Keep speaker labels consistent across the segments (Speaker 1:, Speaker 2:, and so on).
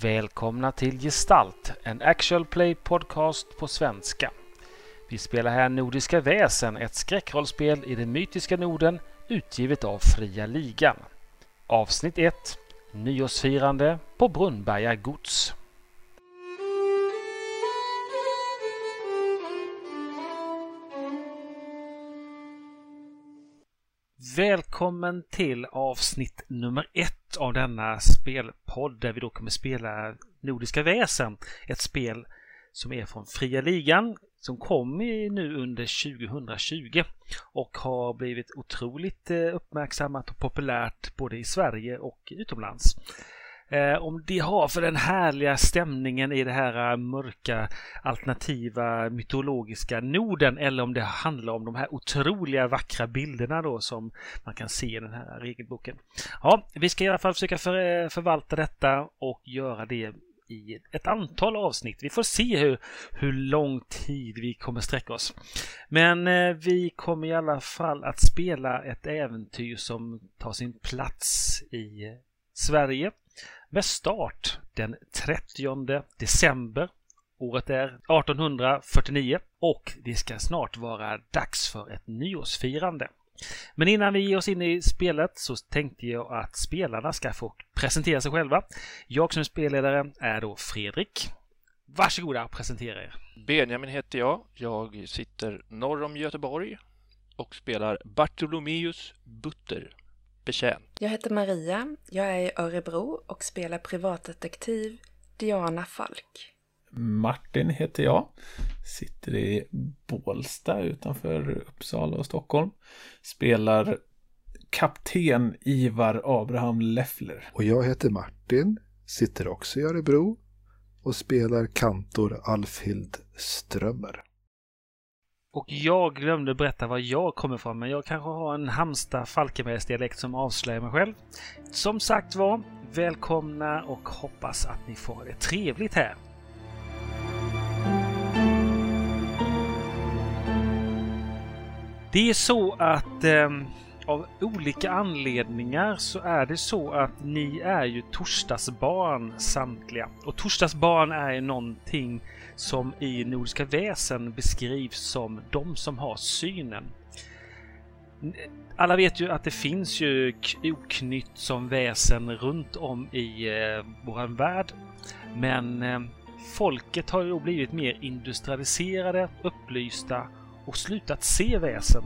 Speaker 1: Välkomna till Gestalt, en actual play podcast på svenska. Vi spelar här Nordiska väsen, ett skräckrollspel i den mytiska Norden utgivet av Fria Ligan. Avsnitt 1 Nyårsfirande på Brunnberga gods. Välkommen till avsnitt nummer ett av denna spelpodd där vi då kommer spela Nordiska väsen. Ett spel som är från Fria Ligan som kom nu under 2020 och har blivit otroligt eh, uppmärksammat och populärt både i Sverige och utomlands. Eh, om det har för den härliga stämningen i det här eh, mörka alternativa mytologiska Norden eller om det handlar om de här otroliga vackra bilderna då som man kan se i den här regelboken. Ja, vi ska i alla fall försöka för, eh, förvalta detta och göra det i ett antal avsnitt. Vi får se hur, hur lång tid vi kommer sträcka oss. Men eh, vi kommer i alla fall att spela ett äventyr som tar sin plats i Sverige med start den 30 december. Året är 1849 och det ska snart vara dags för ett nyårsfirande. Men innan vi ger oss in i spelet så tänkte jag att spelarna ska få presentera sig själva. Jag som spelledare är då Fredrik. Varsågoda, presentera er.
Speaker 2: Benjamin heter jag. Jag sitter norr om Göteborg och spelar Bartolomeus Butter, betjänt.
Speaker 3: Jag heter Maria. Jag är i Örebro och spelar privatdetektiv Diana Falk.
Speaker 4: Martin heter jag. Sitter i Bålsta utanför Uppsala och Stockholm. Spelar kapten Ivar Abraham Leffler.
Speaker 5: Och jag heter Martin, sitter också i Örebro och spelar kantor Alfhild Strömmer.
Speaker 1: Och jag glömde berätta var jag kommer ifrån, men jag kanske har en Halmstad Falkenbergsdialekt som avslöjar mig själv. Som sagt var, välkomna och hoppas att ni får det trevligt här. Det är så att eh, av olika anledningar så är det så att ni är ju torsdagsbarn samtliga. Och torsdagsbarn är ju någonting som i Nordiska väsen beskrivs som de som har synen. Alla vet ju att det finns ju oknytt som väsen runt om i eh, våran värld. Men eh, folket har ju blivit mer industrialiserade, upplysta och slutat se väsen.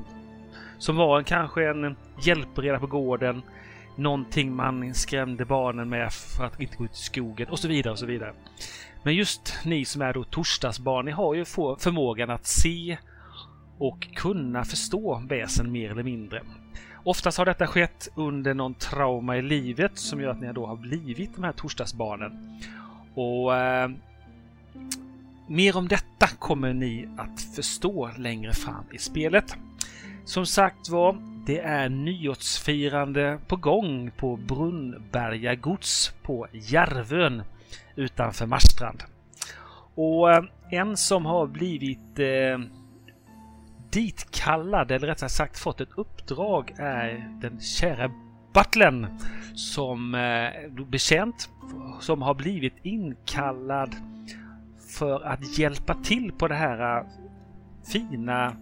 Speaker 1: Som var en, kanske en hjälpreda på gården, någonting man skrämde barnen med för att inte gå ut i skogen och så vidare och så vidare. Men just ni som är då torsdagsbarn, ni har ju förmågan att se och kunna förstå väsen mer eller mindre. Oftast har detta skett under någon trauma i livet som gör att ni då har blivit de här torsdagsbarnen. Och eh, Mer om detta kommer ni att förstå längre fram i spelet. Som sagt var, det är nyårsfirande på gång på Brunnberga gods på Järvön utanför Marstrand. Och eh, en som har blivit eh, ditkallad, eller rättare sagt fått ett uppdrag, är den kära butlern som eh, bekänt, som har blivit inkallad för att hjälpa till på det här eh, fina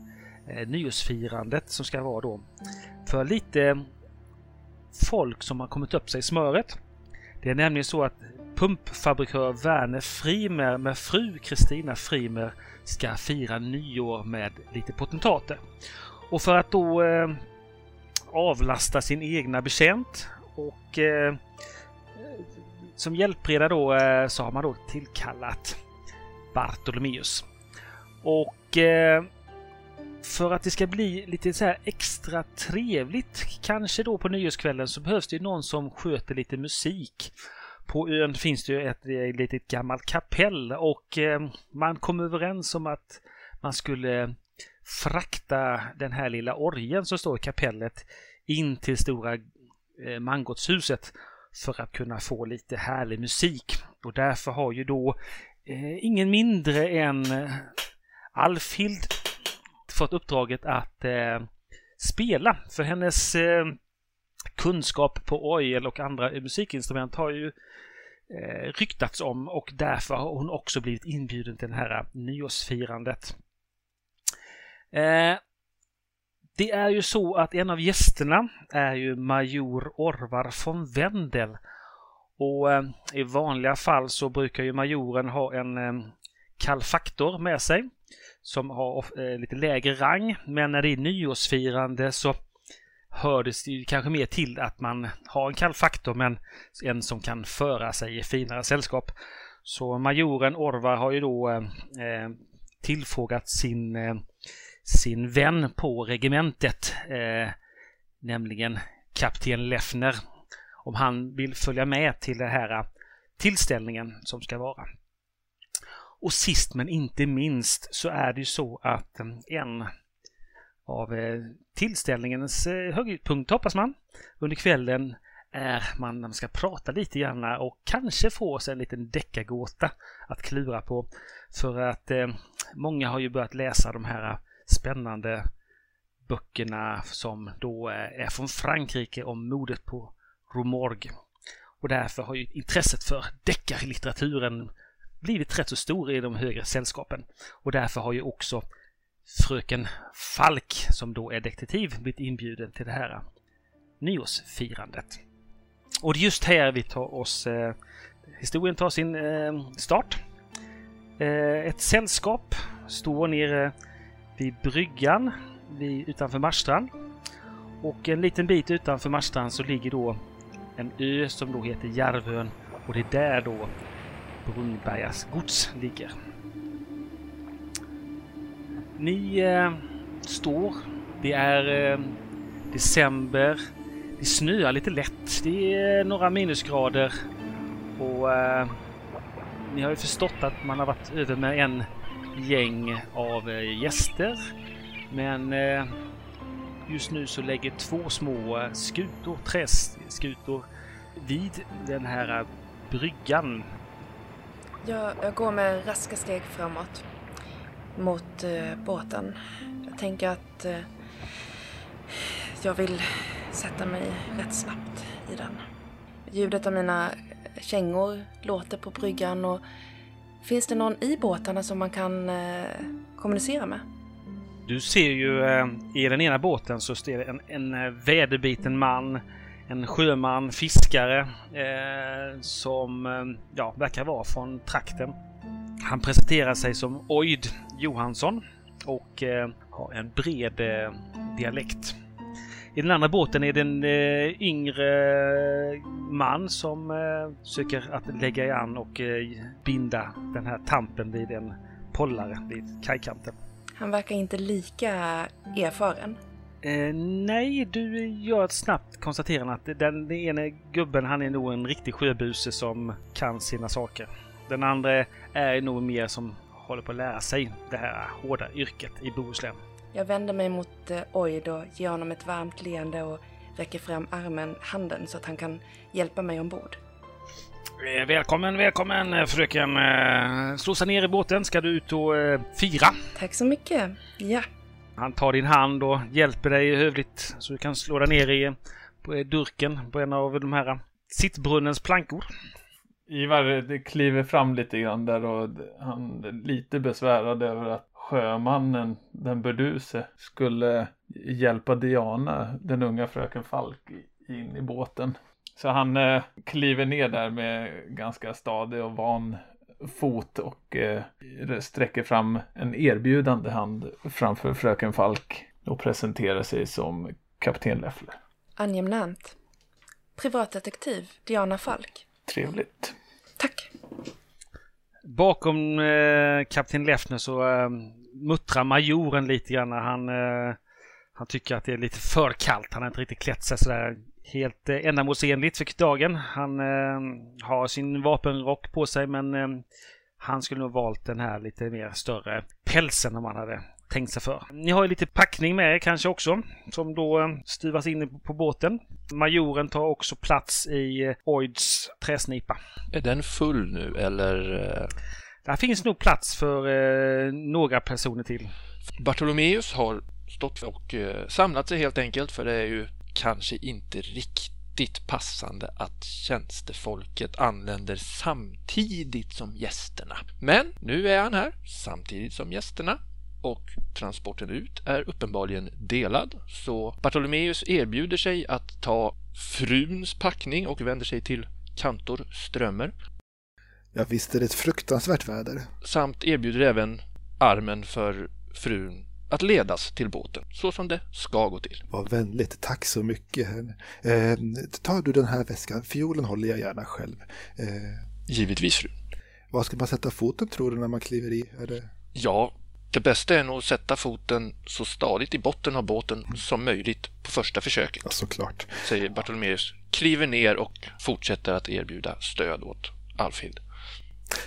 Speaker 1: eh, nyårsfirandet som ska vara då. För lite folk som har kommit upp sig i smöret. Det är nämligen så att pumpfabrikör Werner Frimer med fru Kristina Frimer ska fira nyår med lite potentater. Och för att då eh, avlasta sin egna betjänt och eh, som hjälpreda då eh, så har man då tillkallat Bartolomeus. Och eh, för att det ska bli lite så här extra trevligt, kanske då på nyårskvällen, så behövs det någon som sköter lite musik. På ön finns det ju ett, ett litet gammalt kapell och eh, man kom överens om att man skulle frakta den här lilla orgeln som står i kapellet in till stora eh, mangotshuset för att kunna få lite härlig musik. Och därför har ju då ingen mindre än Alfhild fått uppdraget att eh, spela. För hennes eh, kunskap på orgel och andra musikinstrument har ju eh, ryktats om och därför har hon också blivit inbjuden till det här nyårsfirandet. Eh, det är ju så att en av gästerna är ju major Orvar von Wendel. Och eh, i vanliga fall så brukar ju majoren ha en eh, kallfaktor med sig som har eh, lite lägre rang. Men när det är nyårsfirande så hör det kanske mer till att man har en kallfaktor men en som kan föra sig i finare sällskap. Så majoren Orvar har ju då eh, eh, tillfrågat sin eh, sin vän på regementet, eh, nämligen kapten Leffner, om han vill följa med till den här tillställningen som ska vara. Och sist men inte minst så är det ju så att mm, en av eh, tillställningens eh, höjdpunkt hoppas man under kvällen är man, när man ska prata lite grann och kanske få sig en liten deckargåta att klura på. För att eh, många har ju börjat läsa de här spännande böckerna som då eh, är från Frankrike om mordet på Romorg. Och därför har ju intresset för deckarlitteraturen blivit rätt så stor i de högre sällskapen. Och därför har ju också fröken Falk, som då är detektiv, blivit inbjuden till det här nyårsfirandet. Och det är just här vi tar oss... Eh, historien tar sin eh, start. Eh, ett sällskap står nere vid bryggan vid, utanför Marstrand. Och en liten bit utanför Marstrand så ligger då en ö som då heter Järvön och det är där då Brunnbergas gods ligger. Ni eh, står. Det är eh, december. Det snöar lite lätt. Det är några minusgrader. Och eh, ni har ju förstått att man har varit över med en gäng av eh, gäster. Men eh, just nu så lägger två små skutor, träskutor, vid den här bryggan.
Speaker 3: Jag, jag går med raska steg framåt mot eh, båten. Jag tänker att eh, jag vill sätta mig rätt snabbt i den. Ljudet av mina kängor låter på bryggan och Finns det någon i båtarna som man kan eh, kommunicera med?
Speaker 1: Du ser ju eh, i den ena båten så står det en, en eh, väderbiten man, en sjöman, fiskare eh, som eh, ja, verkar vara från trakten. Han presenterar sig som Oid Johansson och eh, har en bred eh, dialekt. I den andra båten är det en eh, yngre man som eh, söker att lägga i an och eh, binda den här tampen vid en pollare vid kajkanten.
Speaker 3: Han verkar inte lika erfaren.
Speaker 1: Eh, nej, du gör ett snabbt konstaterande att den, den ene gubben han är nog en riktig sjöbuse som kan sina saker. Den andra är nog mer som håller på att lära sig det här hårda yrket i Bohuslän.
Speaker 3: Jag vänder mig mot eh, Oid och ger honom ett varmt leende och räcker fram armen, handen, så att han kan hjälpa mig ombord.
Speaker 1: Eh, välkommen, välkommen eh, fröken. Slå sig ner i båten. Ska du ut och fira?
Speaker 3: Tack så mycket. Ja.
Speaker 1: Han tar din hand och hjälper dig hövligt så du kan slå dig ner i på durken på en av de här sittbrunnens plankor.
Speaker 4: Ivar kliver fram lite grann där och han är lite besvärad över att sjömannen, den burduse, skulle hjälpa Diana, den unga fröken Falk, in i båten. Så han eh, kliver ner där med ganska stadig och van fot och eh, sträcker fram en erbjudande hand framför fröken Falk och presenterar sig som kapten Leffler.
Speaker 3: Angenämt. Privatdetektiv Diana Falk.
Speaker 4: Trevligt.
Speaker 3: Tack.
Speaker 1: Bakom eh, kapten Leffner så eh, muttrar majoren lite grann. Han, eh, han tycker att det är lite för kallt. Han har inte riktigt klätt sig sådär helt eh, ändamålsenligt för dagen. Han eh, har sin vapenrock på sig men eh, han skulle nog valt den här lite mer större pälsen om han hade tänkt sig för. Ni har ju lite packning med er kanske också som då eh, stuvas in på båten. Majoren tar också plats i eh, Oids träsnipa.
Speaker 2: Är den full nu eller? Eh?
Speaker 1: Där finns nog plats för några personer till.
Speaker 2: Bartolomeus har stått och samlat sig helt enkelt för det är ju kanske inte riktigt passande att tjänstefolket anländer samtidigt som gästerna. Men nu är han här samtidigt som gästerna och transporten ut är uppenbarligen delad så Bartolomeus erbjuder sig att ta fruns packning och vänder sig till kantor Strömmer
Speaker 5: Ja, visst är det ett fruktansvärt väder.
Speaker 2: samt erbjuder även armen för frun att ledas till båten så som det ska gå till.
Speaker 5: Vad vänligt, tack så mycket. Eh, tar du den här väskan? Fiolen håller jag gärna själv. Eh,
Speaker 2: Givetvis fru.
Speaker 5: var ska man sätta foten tror du när man kliver i? Det...
Speaker 2: Ja, det bästa är nog att sätta foten så stadigt i botten av båten som möjligt på första försöket,
Speaker 5: Ja, såklart.
Speaker 2: säger Bartolomeus, kliver ner och fortsätter att erbjuda stöd åt Alfhild.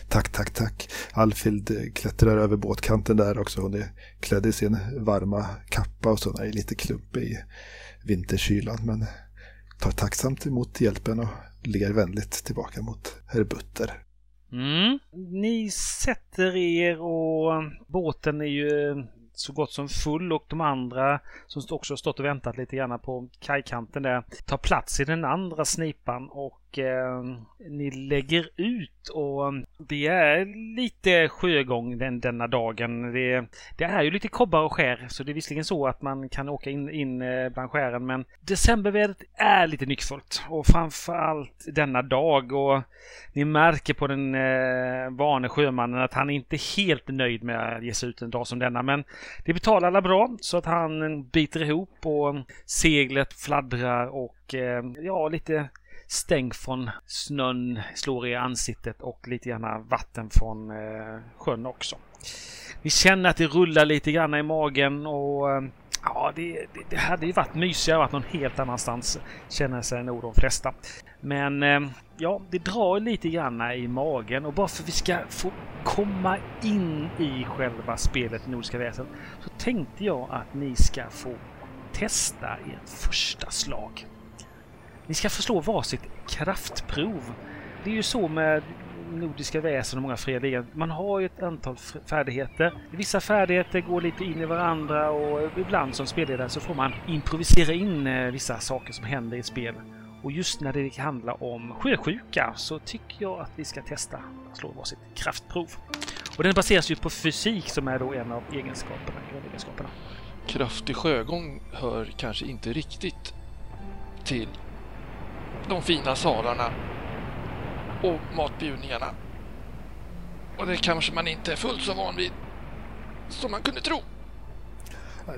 Speaker 5: Tack, tack, tack. Alfhild eh, klättrar över båtkanten där också. Hon är klädd i sin varma kappa och så. Hon är lite klumpig i vinterkylan men tar tacksamt emot hjälpen och ler vänligt tillbaka mot herr Butter.
Speaker 1: Mm. Ni sätter er och båten är ju så gott som full och de andra som också stått och väntat lite grann på kajkanten där tar plats i den andra snipan och eh, ni lägger ut och det är lite sjögång den, denna dagen. Det, det är ju lite kobbar och skär så det är visserligen så att man kan åka in, in eh, bland skären men decembervädret är lite nyckfullt och framförallt denna dag och ni märker på den eh, vane sjömannen att han inte är helt nöjd med att ge sig ut en dag som denna. Men det betalar alla bra så att han biter ihop och seglet fladdrar och eh, ja, lite stänk från snön slår i ansiktet och lite grann vatten från eh, sjön också. Vi känner att det rullar lite grann i magen och eh, ja, det, det, det hade ju varit mysigare att någon helt annanstans känner sig nog de flesta. Men eh, ja, det drar lite grann i magen och bara för att vi ska få komma in i själva spelet Nordiska väsen så tänkte jag att ni ska få testa ert första slag. Ni ska förstå varsitt kraftprov. Det är ju så med Nordiska väsen och många fria ligor. Man har ju ett antal färdigheter. Vissa färdigheter går lite in i varandra och ibland som spelledare så får man improvisera in eh, vissa saker som händer i ett spel. Och just när det handlar om sjösjuka så tycker jag att vi ska testa att slå varsitt kraftprov. Och den baseras ju på fysik som är då en av egenskaperna, grundegenskaperna.
Speaker 2: Kraftig sjögång hör kanske inte riktigt till de fina salarna och matbjudningarna. Och det kanske man inte är fullt så van vid som man kunde tro.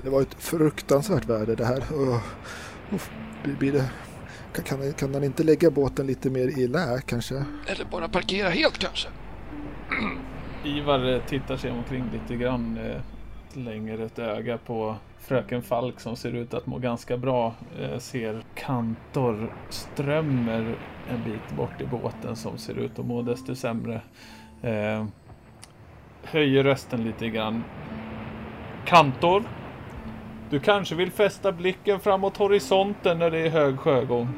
Speaker 5: Det var ett fruktansvärt väder det här. Blir det, kan, kan, han inte lägga båten lite mer i lä kanske?
Speaker 2: Eller bara parkera helt kanske.
Speaker 4: Ivar eh, tittar sig omkring lite grann. Slänger ett öga på fröken Falk som ser ut att må ganska bra. eh, Ser kantor strömmer en bit bort i båten som ser ut att må desto sämre. Eh, Höjer rösten lite grann. Kantor! Du kanske vill fästa blicken framåt horisonten när det är hög sjögång.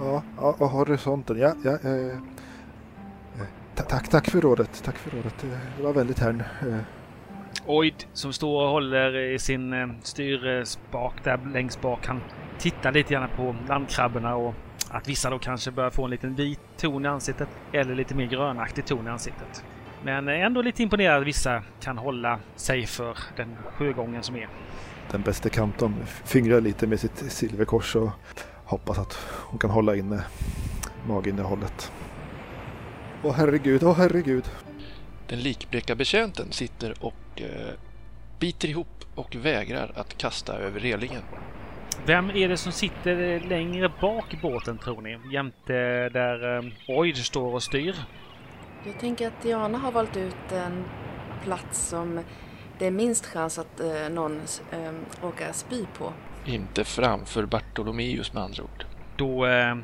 Speaker 5: Ja, ja och horisonten. Ja, ja, eh, eh tack, tack för rådet. Tack för rådet. Eh, det var väldigt här. Eh,
Speaker 1: Oid som står och håller i sin eh, styrspak där längst bak. Han tittar lite grann på landkrabborna och att vissa då kanske börjar få en liten vit ton i ansiktet eller lite mer grönaktig ton i ansiktet. Men eh, ändå lite imponerad att vissa kan hålla sig för den sjögången som är.
Speaker 5: Den bästa kanton fingrar lite med sitt silverkors och hoppas att hon kan hålla inne maginnehållet. Åh herregud, åh herregud.
Speaker 2: Den likbleka betjänten sitter och eh, biter ihop och vägrar att kasta över relingen.
Speaker 1: Vem är det som sitter eh, längre bak i båten tror ni? Jämte där eh, Oid står och styr.
Speaker 3: Jag tänker att Diana har valt ut en plats som det är minst chans att eh, någon eh, råkar spy på.
Speaker 2: Inte framför Bartolomeus med andra ord.
Speaker 1: Då eh,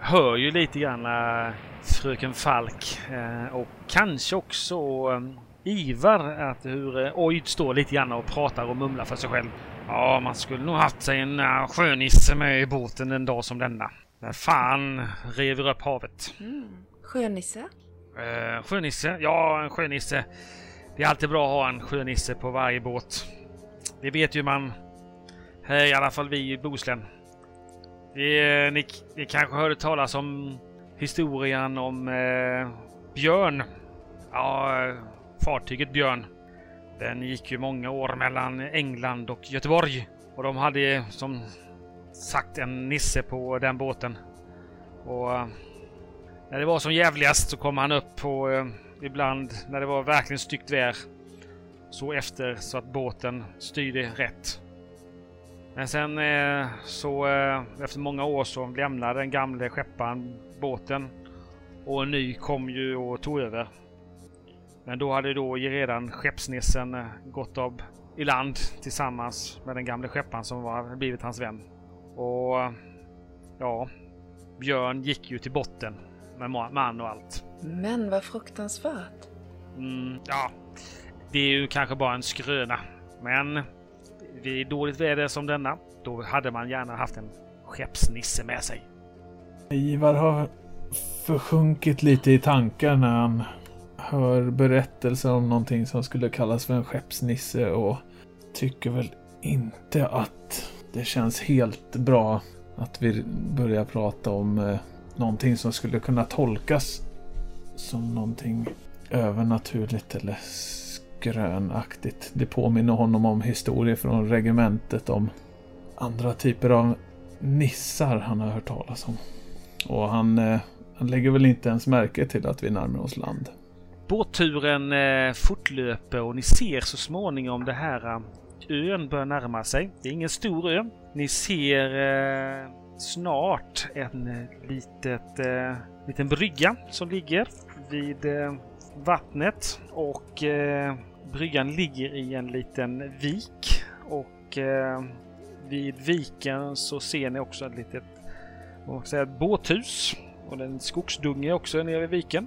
Speaker 1: hör ju lite grann eh, fröken Falk eh, och kanske också eh, Ivar att hur eh, Oid står lite grann och pratar och mumlar för sig själv. Ja, man skulle nog haft sig en sjönisse med i båten en dag som denna. Men fan rev upp havet.
Speaker 3: Mm. Sjönisse?
Speaker 1: Uh, sjönisse? Ja, en sjönisse. Det är alltid bra att ha en sjönisse på varje båt. Det vet ju man. Här i alla fall vi i Bohuslän. Vi, ni, ni kanske hörde talas om historien om eh, Björn. Ja, fartyget Björn. Den gick ju många år mellan England och Göteborg. Och de hade som sagt en nisse på den båten. Och eh, när det var som jävligast så kom han upp på eh, ibland när det var verkligen styggt väder. Så efter så att båten styrde rätt. Men sen eh, så eh, efter många år så lämnade den gamle skepparen båten. Och en ny kom ju och tog över. Men då hade då redan skeppsnissen eh, gått av i land tillsammans med den gamle skepparen som var blivit hans vän. Och ja, Björn gick ju till botten med man och allt.
Speaker 3: Men vad fruktansvärt.
Speaker 1: Mm, ja, det är ju kanske bara en skröna. Men vid dåligt väder som denna, då hade man gärna haft en skeppsnisse med sig.
Speaker 4: Ivar har försjunkit lite i tankar när han hör berättelser om någonting som skulle kallas för en skeppsnisse och tycker väl inte att det känns helt bra att vi börjar prata om eh, någonting som skulle kunna tolkas som någonting övernaturligt eller skrönaktigt. Det påminner honom om historier från regementet om andra typer av nissar han har hört talas om. Och han, eh, han lägger väl inte ens märke till att vi närmar oss land.
Speaker 1: Båtturen eh, fortlöper och ni ser så småningom det här eh, ön börjar närma sig. Det är ingen stor ö. Ni ser eh, snart en eh, litet, eh, liten brygga som ligger vid eh, vattnet och eh, bryggan ligger i en liten vik och eh, vid viken så ser ni också ett litet vad säga, båthus och en skogsdunge också nere vid viken.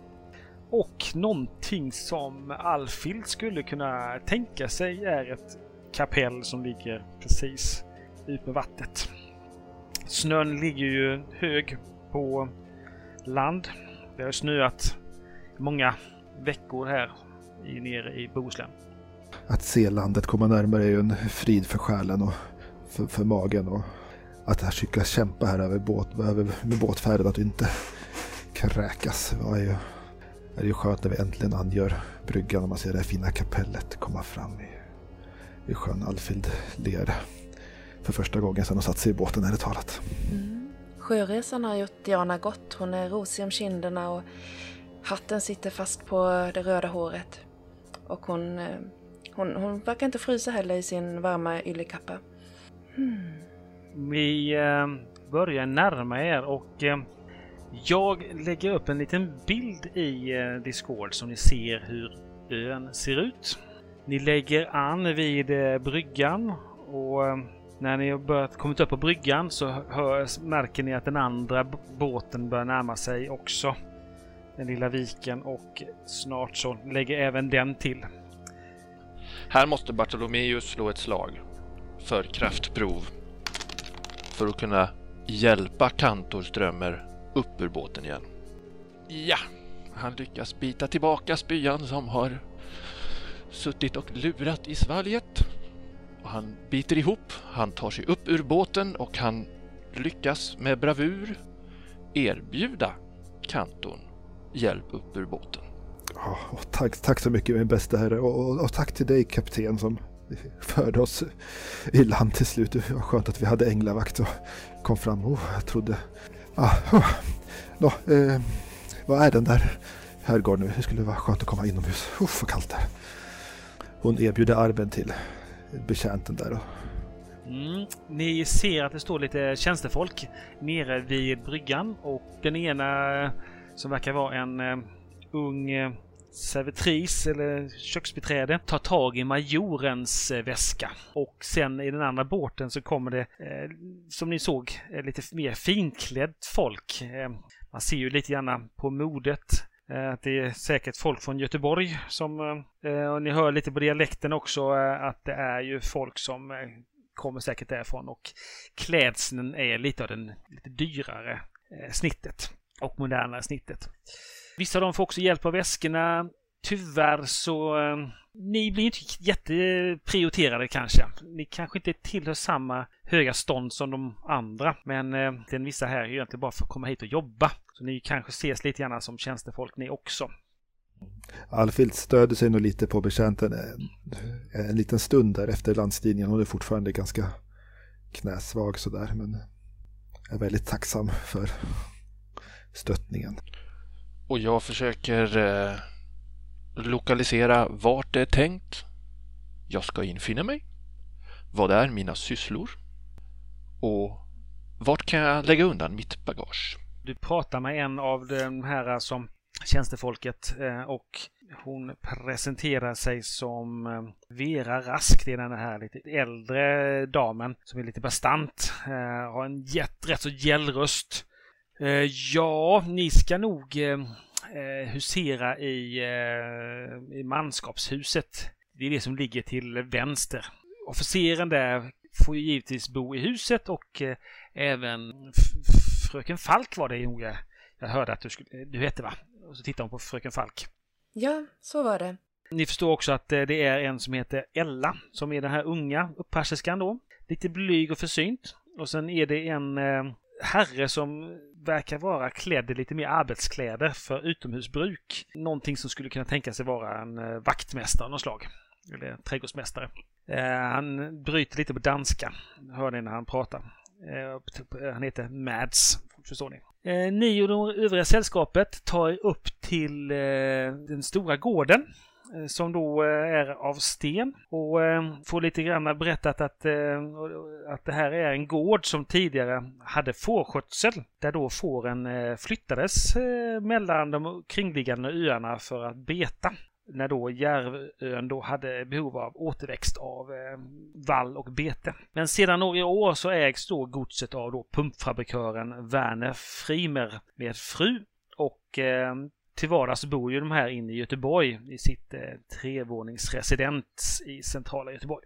Speaker 1: Och någonting som Alfhild skulle kunna tänka sig är ett kapell som ligger precis ut med vattnet. Snön ligger ju hög på land. Det har snöat många veckor här i, nere i Bohuslän.
Speaker 5: Att se landet komma närmare är ju en frid för själen och för, för magen. Och att försöka kämpa här över, båt, över med båtfärden, att inte kräkas. Det är ju, är ju skönt när vi äntligen angör bryggan och man ser det här fina kapellet komma fram i, i sjön. Alfhild ler för första gången sedan hon satt sig i båten, är det talat.
Speaker 3: Mm. Sjöresan har gjort Diana gott. Hon är rosig om kinderna och hatten sitter fast på det röda håret. Och hon, eh, hon, hon verkar inte frysa heller i sin varma yllekappa.
Speaker 1: Hmm. Vi eh, börjar närma er och eh, jag lägger upp en liten bild i eh, Discord så ni ser hur ön ser ut. Ni lägger an vid eh, bryggan och eh, när ni har börjat kommit upp på bryggan så hör, märker ni att den andra båten börjar närma sig också. Den lilla viken och snart så lägger även den till.
Speaker 2: Här måste Bartolomeus slå ett slag för kraftprov för att kunna hjälpa Kantorströmer upp ur båten igen. Ja, han lyckas bita tillbaka spyan som har suttit och lurat i svalget. Och han biter ihop, han tar sig upp ur båten och han lyckas med bravur erbjuda kantorn hjälp upp ur båten.
Speaker 5: Oh, tack, tack så mycket min bästa herre och, och, och, tack till dig kapten som förde oss i land till slut. Det var skönt att vi hade änglavakt och kom fram. Oh, jag trodde... Ah, oh. Nå, eh, vad är den där herrgården nu? Det skulle vara skönt att komma inomhus. Uff, vad kallt det är. Hon erbjuder armen till betjänten där.
Speaker 1: Mm. Ni ser att det står lite tjänstefolk nere vid bryggan och den ena eh, som verkar vara en uh, ung uh, servitris eller köksbiträde tar tag i majorens eh, väska. Och sen i den andra båten så kommer det, eh, som ni såg, eh, lite mer finklädd folk. man ser ju lite grann på modet att det är säkert folk från Göteborg som, och ni hör lite på dialekten också, att det är ju folk som kommer säkert därifrån och klädseln är lite av den lite dyrare snittet och modernare snittet. Vissa av dem får också hjälp av väskorna. tyvärr så eh, ni blir inte jätteprioriterade kanske. Ni kanske inte tillhör samma höga stånd som de andra. Men eh, den vissa här är ju egentligen bara för att komma hit och jobba. Så ni kanske ses lite grann som tjänstefolk ni också.
Speaker 5: Alfild stöder sig nog lite på betjänten en, en liten stund där efter landstigningen. Hon är fortfarande ganska knäsvag sådär men är väldigt tacksam för stöttningen.
Speaker 2: Och jag försöker eh, lokalisera vart det är tänkt. Jag ska infinna mig. Vad är mina sysslor? Och vart kan jag lägga undan mitt bagage?
Speaker 1: Du pratar med en av de här som tjänstefolket eh, och hon presenterar sig som eh, Vera Rask. Det är den här lite äldre damen som är lite bastant. Eh, har en jätt, rätt så gäll röst. Ja, ni ska nog husera i, i manskapshuset. Det är det som ligger till vänster. Officeren där får ju givetvis bo i huset och även fröken Falk var det nog jag hörde att du, skulle, du hette va? Och så tittar hon på fröken Falk.
Speaker 3: Ja, så var det.
Speaker 1: Ni förstår också att eh, det är en som heter Ella, som är den här unga upphärserskan då. Lite blyg och försynt. Och sen är det en eh, herre som verkar vara klädd i lite mer arbetskläder för utomhusbruk. Någonting som skulle kunna tänka sig vara en eh, vaktmästare av något slag. Eller trädgårdsmästare. Eh, han bryter lite på danska, hör ni när han pratar. Eh, typ, han heter Mads, förstår ni. Ni och det övriga sällskapet tar er upp till den stora gården Eh, som då eh, är av sten och eh, får lite grann berättat att, att det här är en gård som tidigare hade fårskötsel där då fåren flyttades mellan de kringliggande öarna för att beta när då Järvön då hade behov av återväxt av eh, vall och bete. Men sedan några år så ägs då godset av då pumpfabrikören Werner Frimer med fru och eh, till vardags bor ju de här inne i Göteborg i sitt eh, trevåningsresidens i centrala Göteborg.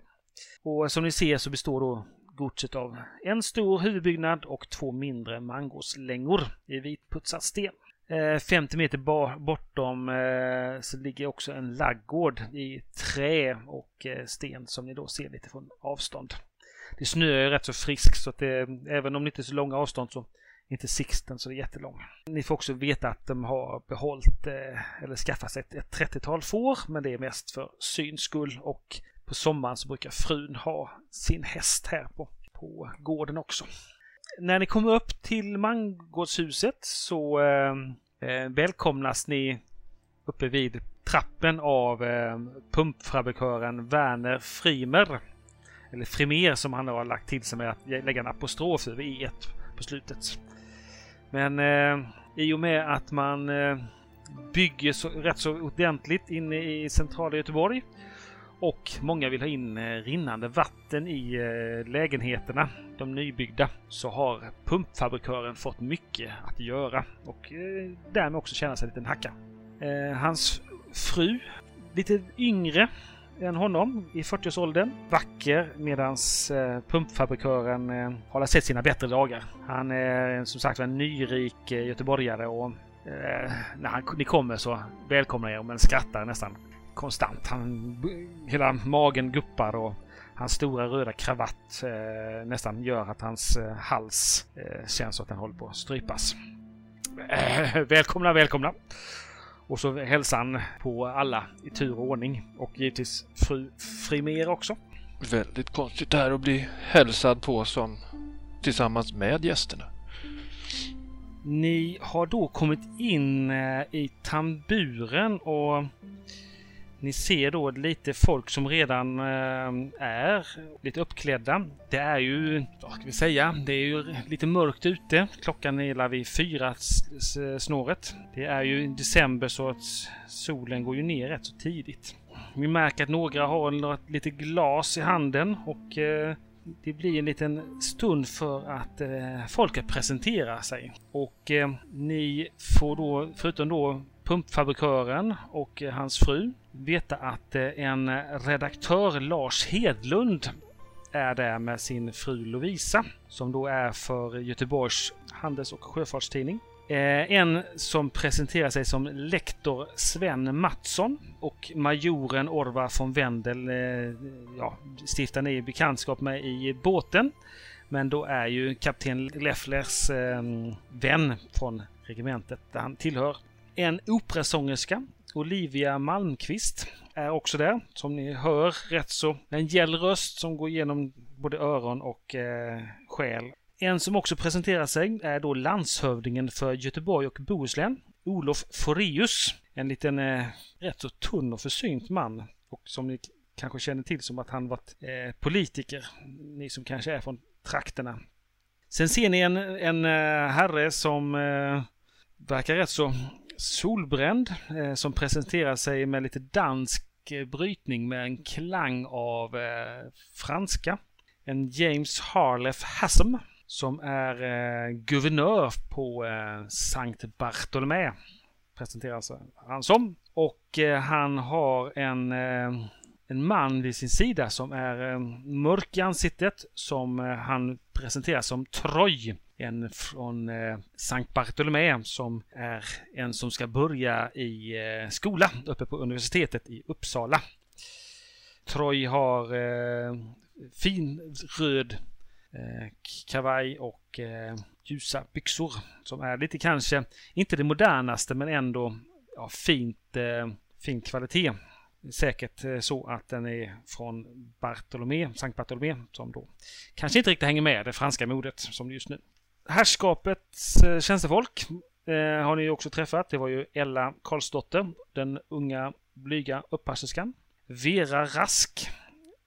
Speaker 1: Och som ni ser så består då godset av en stor huvudbyggnad och två mindre mangoslängor i vitputsad sten. Eh, 50 meter bortom eh, så ligger också en laggård i trä och eh, sten som ni då ser lite från avstånd. Det snöar rätt så friskt så att det, även om det inte är så långa avstånd så inte Sixten så det är jättelång. Ni får också veta att de har behållit eh, eller skaffat sig ett, ett 30-tal får men det är mest för syns skull och på sommaren så brukar frun ha sin häst här på, på gården också när ni kommer upp till mangårdshuset så eh, eh välkomnas ni uppe vid trappen av eh, pumpfabrikören Werner Frimer. Eller Frimer som han har lagt till sig med att lägga en apostrof över e på slutet. Men eh, i och med att man eh, bygger så, rätt så ordentligt inne i centrala Göteborg och många vill ha in eh, rinnande vatten i eh, lägenheterna, de nybyggda, så har pumpfabrikören fått mycket att göra och eh, därmed också känna sig en liten hacka. Eh, hans fru, lite yngre än honom, i 40-årsåldern, vacker medans eh, pumpfabrikören eh, har sett sina bättre dagar. Han är eh, som sagt en nyrik göteborgare och när han, ni kommer så välkomnar jag men skrattar nästan konstant. Han, hela magen guppar och hans stora röda kravatt eh, nästan gör att hans eh, hals eh, känns att den håller på att strypas. Eh, välkomna, välkomna! Och så hälsar han på alla i tur och ordning och givetvis fru Frimer också.
Speaker 2: Väldigt konstigt det här att bli hälsad på som tillsammans med gästerna.
Speaker 1: Ni har då kommit in eh, i tamburen och ni ser då lite folk som redan eh, är lite uppklädda. Det är ju, vad ska vi säga, det är ju lite mörkt ute. Klockan är vid fyra snåret. Det är ju december så att solen går ju ner rätt så tidigt. Vi märker att några har lite glas i handen och eh, det blir en liten stund för att eh, folket presenterar sig. Och eh, ni får då, förutom då pumpfabrikören och eh, hans fru, veta att eh, en redaktör, Lars Hedlund, är där med sin fru Lovisa, som då är för Göteborgs Handels och Sjöfartstidning. Eh, en som presenterar sig som lektor Sven Mattsson och majoren Orvar von Wendel eh, ja, stiftar ni bekantskap med i båten. Men då är ju kapten Lefflers vän från regementet där han tillhör. En operasångerska, Olivia Malmqvist, är också där. Som ni hör rätt så en gäll röst som går igenom både öron och eh, själ. En som också presenterar sig är då landshövdingen för Göteborg och Bohuslän, Olof Forius. En liten eh, rätt så tunn och försynt man. Och som ni kanske känner till som att han varit eh, politiker. Ni som kanske är från trakterna. Sen ser ni en, en eh, herre som eh, verkar rätt så solbränd. Eh, som presenterar sig med lite dansk eh, brytning med en klang av eh, franska. En James Harlef Hassem som är guvernör på Sankt Bartolomé. Presenteras han som. Och han har en en man vid sin sida som är eh, mörk i ansiktet som eh, han presenterar som Troy. En från eh, Sankt Bartolomé som är en som ska börja i eh, skola uppe på universitetet i Uppsala. Troy har eh, fin röd eh, kavaj och eh, ljusa byxor som är lite kanske, inte det modernaste men ändå ja, fint, eh, fin kvalitet säkert eh, så att den är från Bartolomé, Sankt Bartolomé, som då kanske inte riktigt hänger med det franska modet som just nu. Herrskapets eh, tjänstefolk eh, har ni också träffat. Det var ju Ella Karlsdotter, den unga blyga uppasserskan. Vera Rask,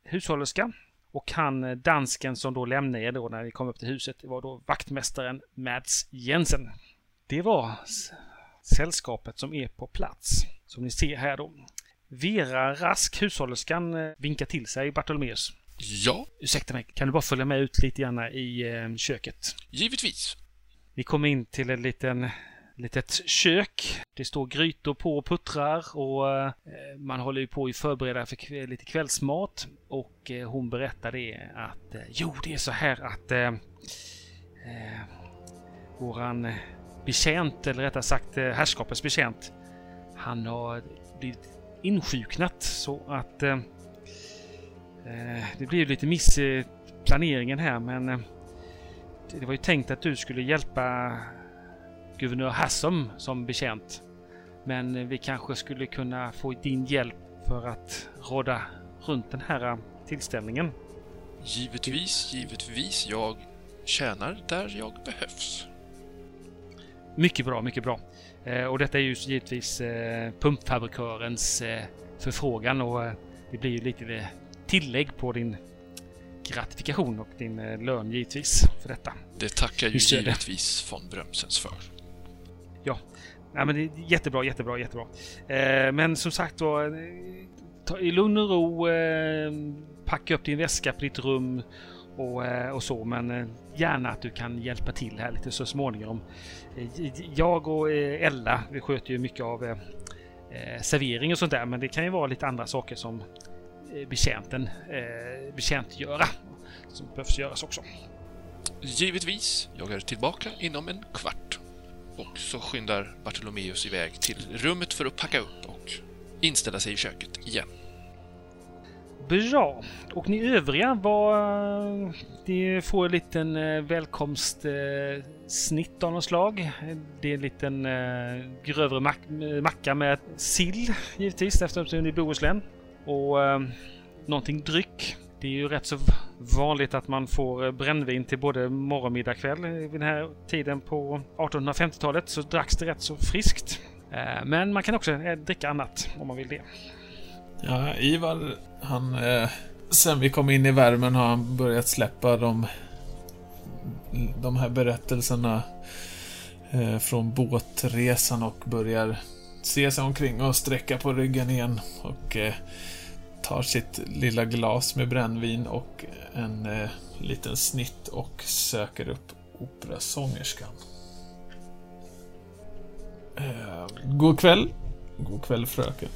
Speaker 1: hushållerska. Och han eh, dansken som då lämnade er då när ni kom upp till huset, det var då vaktmästaren Mads Jensen. Det var sällskapet som är på plats. Som ni ser här då. Vera Rask, hushållerskan, eh, vinkar till sig Bartolomeus.
Speaker 2: Ja.
Speaker 1: Ursäkta mig, kan du bara följa med ut lite grann i eh, köket?
Speaker 2: Givetvis.
Speaker 1: Vi kommer in till ett liten, litet kök. Det står grytor på och puttrar och eh, man håller ju på att förbereda för lite kvällsmat. Och eh, hon berättar det att jo, det är så här att eh våran betjänt, eller rättare sagt herrskapets betjänt, han har blivit insjuknat så att eh, eh, det blev lite miss i planeringen här men eh, det var ju tänkt att du skulle hjälpa guvernör Hassam som bekänt. Men vi kanske skulle kunna få din hjälp för att råda runt den här tillställningen.
Speaker 2: Givetvis, givetvis. Jag tjänar där jag behövs.
Speaker 1: Mycket bra, mycket bra. Eh, och detta är ju givetvis eh, pumpfabrikörens eh, förfrågan och det blir ju lite tillägg på din gratifikation och din lön givetvis för detta.
Speaker 2: Det tackar ju givetvis von Brömsens för.
Speaker 1: Ja, ja men det är jättebra, jättebra, jättebra. men som sagt då, ta i lugn och ro, packa upp din väska på ditt rum och, och så, men gärna att du kan hjälpa till här lite så småningom. Eh, jag och eh, Ella, vi sköter ju mycket av eh, servering och sånt där, men det kan ju vara lite andra saker som betjänten betjäntgöra. Som behövs göras också.
Speaker 2: Givetvis. Jag är tillbaka inom en kvart. Och så skyndar Bartolomeus iväg till rummet för att packa upp och inställa sig i köket igen.
Speaker 1: Bra. Och ni övriga, vad... Ni får en liten eh, välkomstsnitt av något slag. Det är en liten eh, grövre mack, macka med sill givetvis eftersom det är Bohuslän. Och eh, någonting dryck. Det är ju rätt så vanligt att man får eh, brännvin till både morgon, middag, kväll. Vid den här tiden på 1850-talet så dracks det rätt så friskt. Eh, men man kan också eh, dricka annat om man vill det.
Speaker 4: Ja, Ivar, han... Eh, sen vi kom in i värmen har han börjat släppa de... De här berättelserna eh, från båtresan och börjar se sig omkring och sträcka på ryggen igen. Och eh, tar sitt lilla glas med brännvin och en eh, liten snitt och söker upp operasångerskan. Eh, god kväll. God kväll fröken.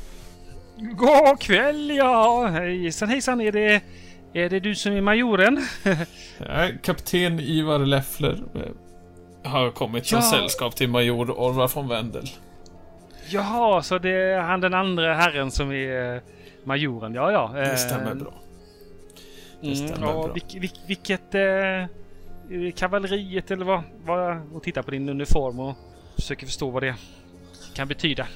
Speaker 1: God kväll ja! Hejsan hejsan, är det, är det du som är majoren?
Speaker 4: ja, kapten Ivar Leffler. har kommit som
Speaker 1: Ja.
Speaker 4: sällskap till major Orvar von Wendel.
Speaker 1: Jaha, så det är han den andra herren som är eh, majoren. Ja, ja.
Speaker 4: Det
Speaker 1: eh,
Speaker 4: stämmer bra. Det
Speaker 1: Mm,
Speaker 4: stämmer
Speaker 1: ja,
Speaker 4: bra.
Speaker 1: vilk, vilk, vilket... Eh, kavalleriet eller vad? vad och tittar på din uniform och försöker förstå vad det kan betyda.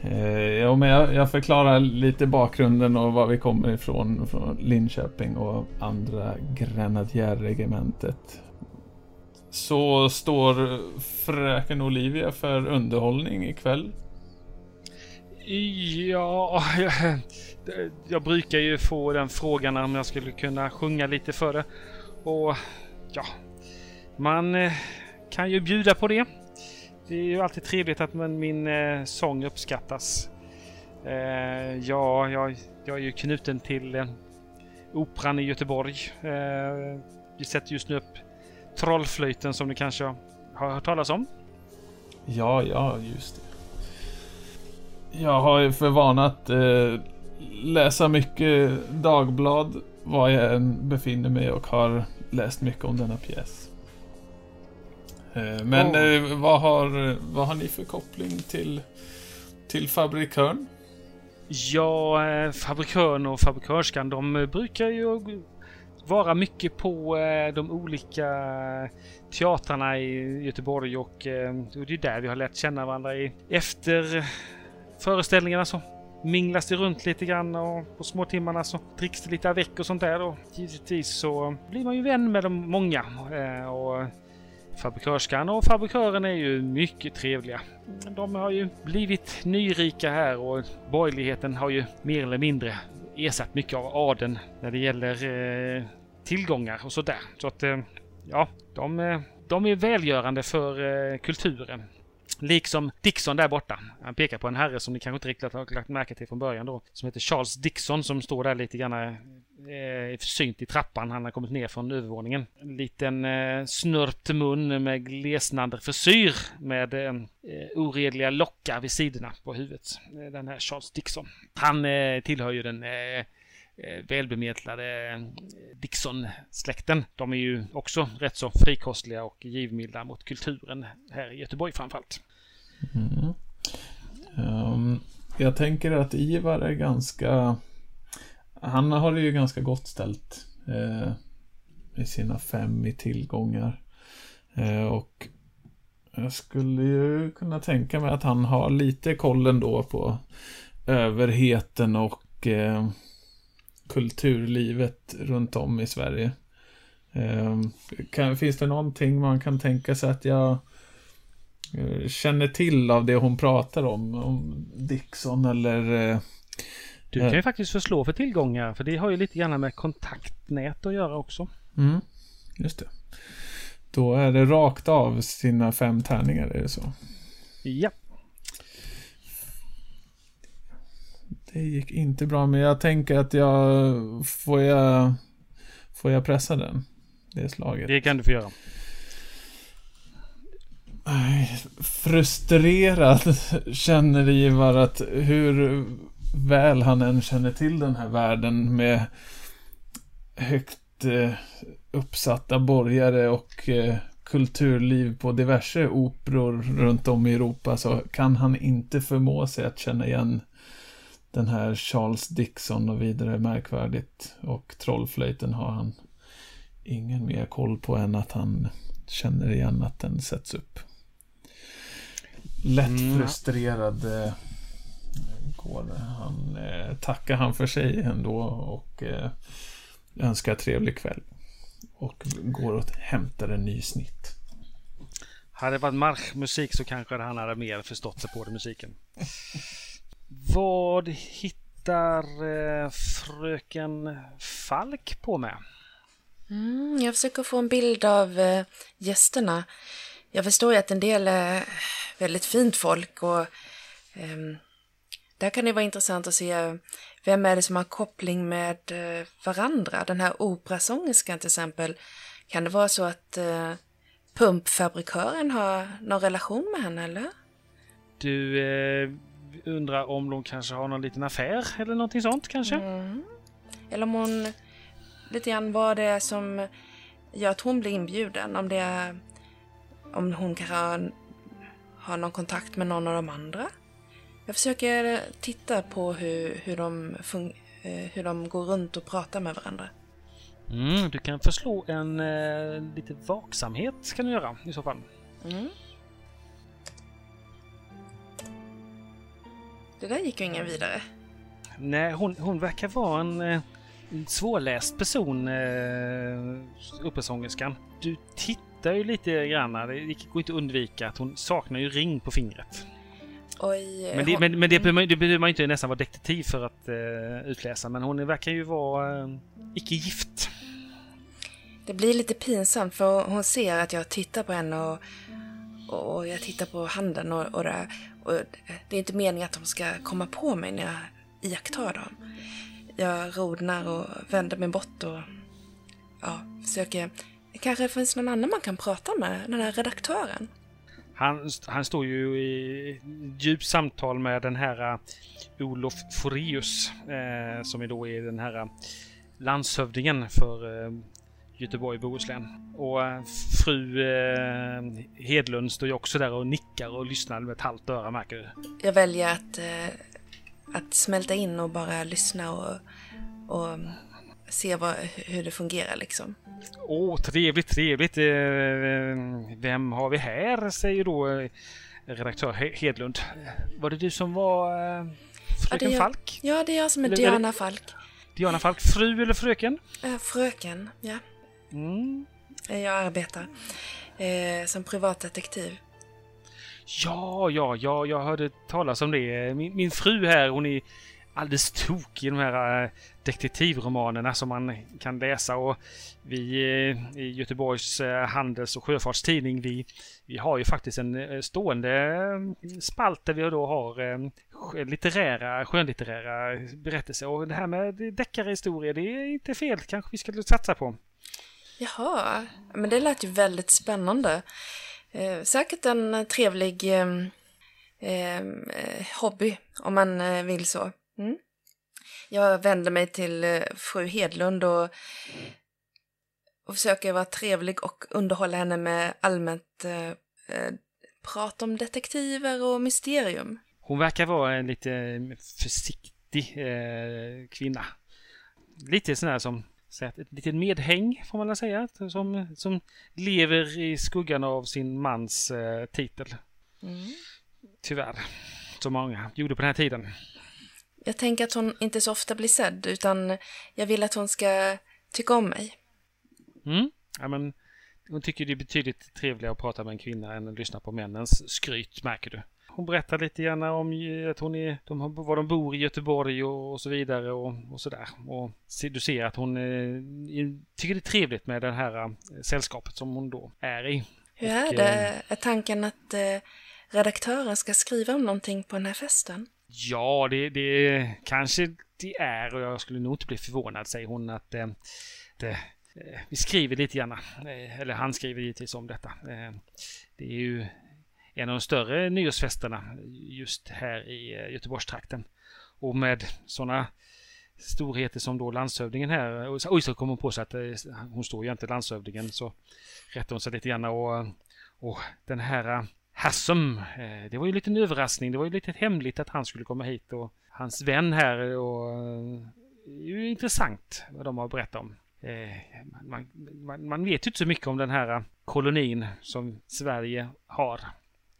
Speaker 4: Eh, ja, men jag, jag förklarar lite bakgrunden och var vi kommer ifrån. Från Linköping och andra grenadjärregementet. Så står fröken Olivia för underhållning ikväll.
Speaker 1: Ja, jag, jag brukar ju få den frågan om jag skulle kunna sjunga lite för det. Och ja, man eh, kan ju bjuda på det. Det är ju alltid trevligt att man, min eh, sång uppskattas. Eh, ja, jag, jag är ju knuten till eh, Operan i Göteborg. Eh, vi sätter just nu upp Trollflöjten som ni kanske har hört talas om.
Speaker 4: Ja, ja, just det. Jag har ju för vana att eh, läsa mycket dagblad var jag än befinner mig och har läst mycket om denna pjäs. Eh, men
Speaker 1: Åh.
Speaker 4: eh, vad, har, vad har ni för koppling till, till fabrikören?
Speaker 1: Ja, eh, fabrikören och fabrikörskan de brukar ju vara mycket på eh, de olika teatrarna i Göteborg och eh, och det är där vi har lärt känna varandra. I. Efter föreställningarna så minglas det runt lite grann och på småtimmarna så dricks det lite avec och sånt där och givetvis så blir man ju vän med de många. Eh, och Fabrikörskan och fabrikören är ju mycket trevliga. De har ju blivit nyrika här och borgerligheten har ju mer eller mindre ersatt mycket av adeln när det gäller eh, tillgångar och sådär. Så att eh, ja, de, de är välgörande för kulturen. Liksom Dixon där borta. Han pekar på en herre som ni kanske inte riktigt har lagt märke till från början då. Som heter Charles Dixon som står där lite grann eh, eh försynt i trappan. Han har kommit ner från övervåningen. En liten eh, snörpt mun med glesnande frisyr med eh, eh, oredliga lockar vid sidorna på huvudet. Eh, den här Charles Dixon. Han eh, tillhör ju den eh, Eh, välbemedlade eh, Dixon-släkten. De är ju också rätt så frikostliga och givmilda mot kulturen här i Göteborg framförallt.
Speaker 4: Mm. Um, jag tänker att Ivar är ganska... Han har det ju ganska gott ställt. Eh, med sina fem i tillgångar. Eh, och jag skulle ju kunna tänka mig att han har lite koll ändå på överheten och eh, kulturlivet runt om i Sverige. Eh, kan, finns det någonting man kan tänka sig att jag eh, känner till av det hon pratar om? Om Dixon eller... eh,
Speaker 1: Du kan ju faktiskt förslå för tillgångar, för det har ju lite grann med kontaktnät att göra också.
Speaker 4: Mm, just det. Då är det rakt av sina fem tärningar, är det så?
Speaker 1: Ja,
Speaker 4: Det gick inte bra, men jag tänker att jag... Får jag... Får jag pressa den? Det slaget.
Speaker 1: det kan du få göra.
Speaker 4: Frustrerad känner Ivar att hur väl han än känner till den här världen med högt eh, uppsatta borgare och eh, kulturliv på diverse operor runt om i Europa så kan han inte förmå sig att känna igen den här Charles Dixon och vidare märkvärdigt. Och trollflöjten har han ingen mer koll på än att han känner igen att den sätts upp. Lätt
Speaker 1: Mm.
Speaker 4: frustrerad eh, går han. Eh, tackar han för sig ändå och eh, önskar trevlig kväll. Och går och hämtar en ny snitt.
Speaker 1: Hade det varit marschmusik så kanske han hade mer förstått sig på den musiken. Vad hittar eh, fröken Falk på med?
Speaker 3: Mm, jag försöker få en bild av eh, gästerna. Jag förstår ju att en del är väldigt fint folk och ehm, där kan det vara intressant att se vem är det som har koppling med eh, varandra. Den här operasångerskan till exempel. Kan det vara så att eh, pumpfabrikören har någon relation med henne eller?
Speaker 1: Du eh, undrar om de kanske har någon liten affär eller någonting sånt kanske?
Speaker 3: Mm. Eller om hon lite grann vad det är som gör att hon blir inbjuden. Om det är om hon kanske har, har någon kontakt med någon av de andra. Jag försöker titta på hur, hur, de, eh, hur de går runt och pratar med varandra.
Speaker 1: Mm, du kan förslå en eh, lite vaksamhet kan du göra i så fall.
Speaker 3: Mm. Det där gick ju ingen vidare.
Speaker 1: Nej, hon, hon verkar vara en, eh, en svårläst person, eh. Du tittar ju lite grann, det går inte att undvika att hon saknar ju ring på fingret.
Speaker 3: Oj,
Speaker 1: Men det,
Speaker 3: hon-
Speaker 1: men, men det, behöver man- det behöver man ju inte nästan vara detektiv för att eh, utläsa, men hon verkar ju vara eh, icke gift.
Speaker 3: Det blir lite pinsamt för hon ser att jag tittar på henne och, och jag tittar på handen och, och, det, och eh, det är inte meningen att de ska komma på mig när jag iakttar dem. Jag rodnar och vänder mig bort och ja, försöker... Kanske finns någon annan man kan prata med, den här redaktören.
Speaker 1: Han, han står ju i djupt samtal med den här eh, Olof Foreus eh, som är då är den här eh, landshövdingen för eh, Göteborg Bohuslän. Och eh, fru eh, Hedlund står ju också där och nickar och lyssnar med ett halvt öra märker du.
Speaker 3: Jag väljer att, eh, att smälta in och bara lyssna och, och se vad, hur det fungerar liksom.
Speaker 1: Åh, trevligt, trevligt. Eh, vem har vi här? Säger då eh, redaktör He- Hedlund. Var det du som var eh, fröken
Speaker 3: jag.
Speaker 1: Falk?
Speaker 3: Ja, det är jag som är
Speaker 1: Eller-
Speaker 3: Diana Falk.
Speaker 1: Diana Falk, fru eller fröken?
Speaker 3: Eh, fröken, ja.
Speaker 1: Mm.
Speaker 3: Jag arbetar eh, som privatdetektiv.
Speaker 1: Ja, ja, ja, jag hörde talas om det. Min, min fru här, hon är alldeles tokig i de här eh, detektivromanerna som man kan läsa och vi eh, i Göteborgs eh, Handels och Sjöfartstidning, vi, vi har ju faktiskt en stående spalt där vi då har litterära, skönlitterära berättelser och det här med deckarhistorier, det är inte fel, kanske vi skulle satsa på.
Speaker 3: Jaha, men det lät ju väldigt spännande. Eh, säkert en trevlig eh, eh, hobby, om man eh, vill så. Mm. Jag vänder mig till eh, fru Hedlund och, och försöker vara trevlig och underhålla henne med allmänt eh, eh prat om detektiver och mysterium.
Speaker 1: Hon verkar vara en lite försiktig eh, kvinna. Lite sån här som så att ett litet medhäng får man väl säga. Som, som lever i skuggan av sin mans eh, titel.
Speaker 3: Mm.
Speaker 1: Tyvärr. Som många gjorde på den här tiden.
Speaker 3: Jag tänker att hon inte så ofta blir sedd, utan jag vill att hon ska tycka om mig.
Speaker 1: Mm. Ja, men, hon tycker det är betydligt trevligare att prata med en kvinna än att lyssna på männens skryt, märker du. Hon berättar lite grann om att hon är, de var de bor i Göteborg och, och så vidare och, och sådär. Och du ser att hon eh, tycker det är trevligt med det här eh, sällskapet som hon då är i.
Speaker 3: Hur är det? Är tanken att eh, redaktören ska skriva om någonting på den här festen?
Speaker 1: Ja, det, det kanske det är och jag skulle nog inte bli förvånad, säger hon, att eh, det, eh, vi skriver lite grann, eh, eller han skriver givetvis om detta. Eh, det är ju en av de större nyårsfesterna just här i eh, Göteborgstrakten. Och med sådana storheter som då landshövdingen här, eh, och så- oj så kom hon på sig att eh, hon står ju inte landshövdingen, så rättar hon sig lite grann och, och den här Hassum, det var ju en liten överraskning. Det var ju lite hemligt att han skulle komma hit och hans vän här och det är ju intressant vad de har berättat om. Man, man, man vet ju inte så mycket om den här kolonin som Sverige har.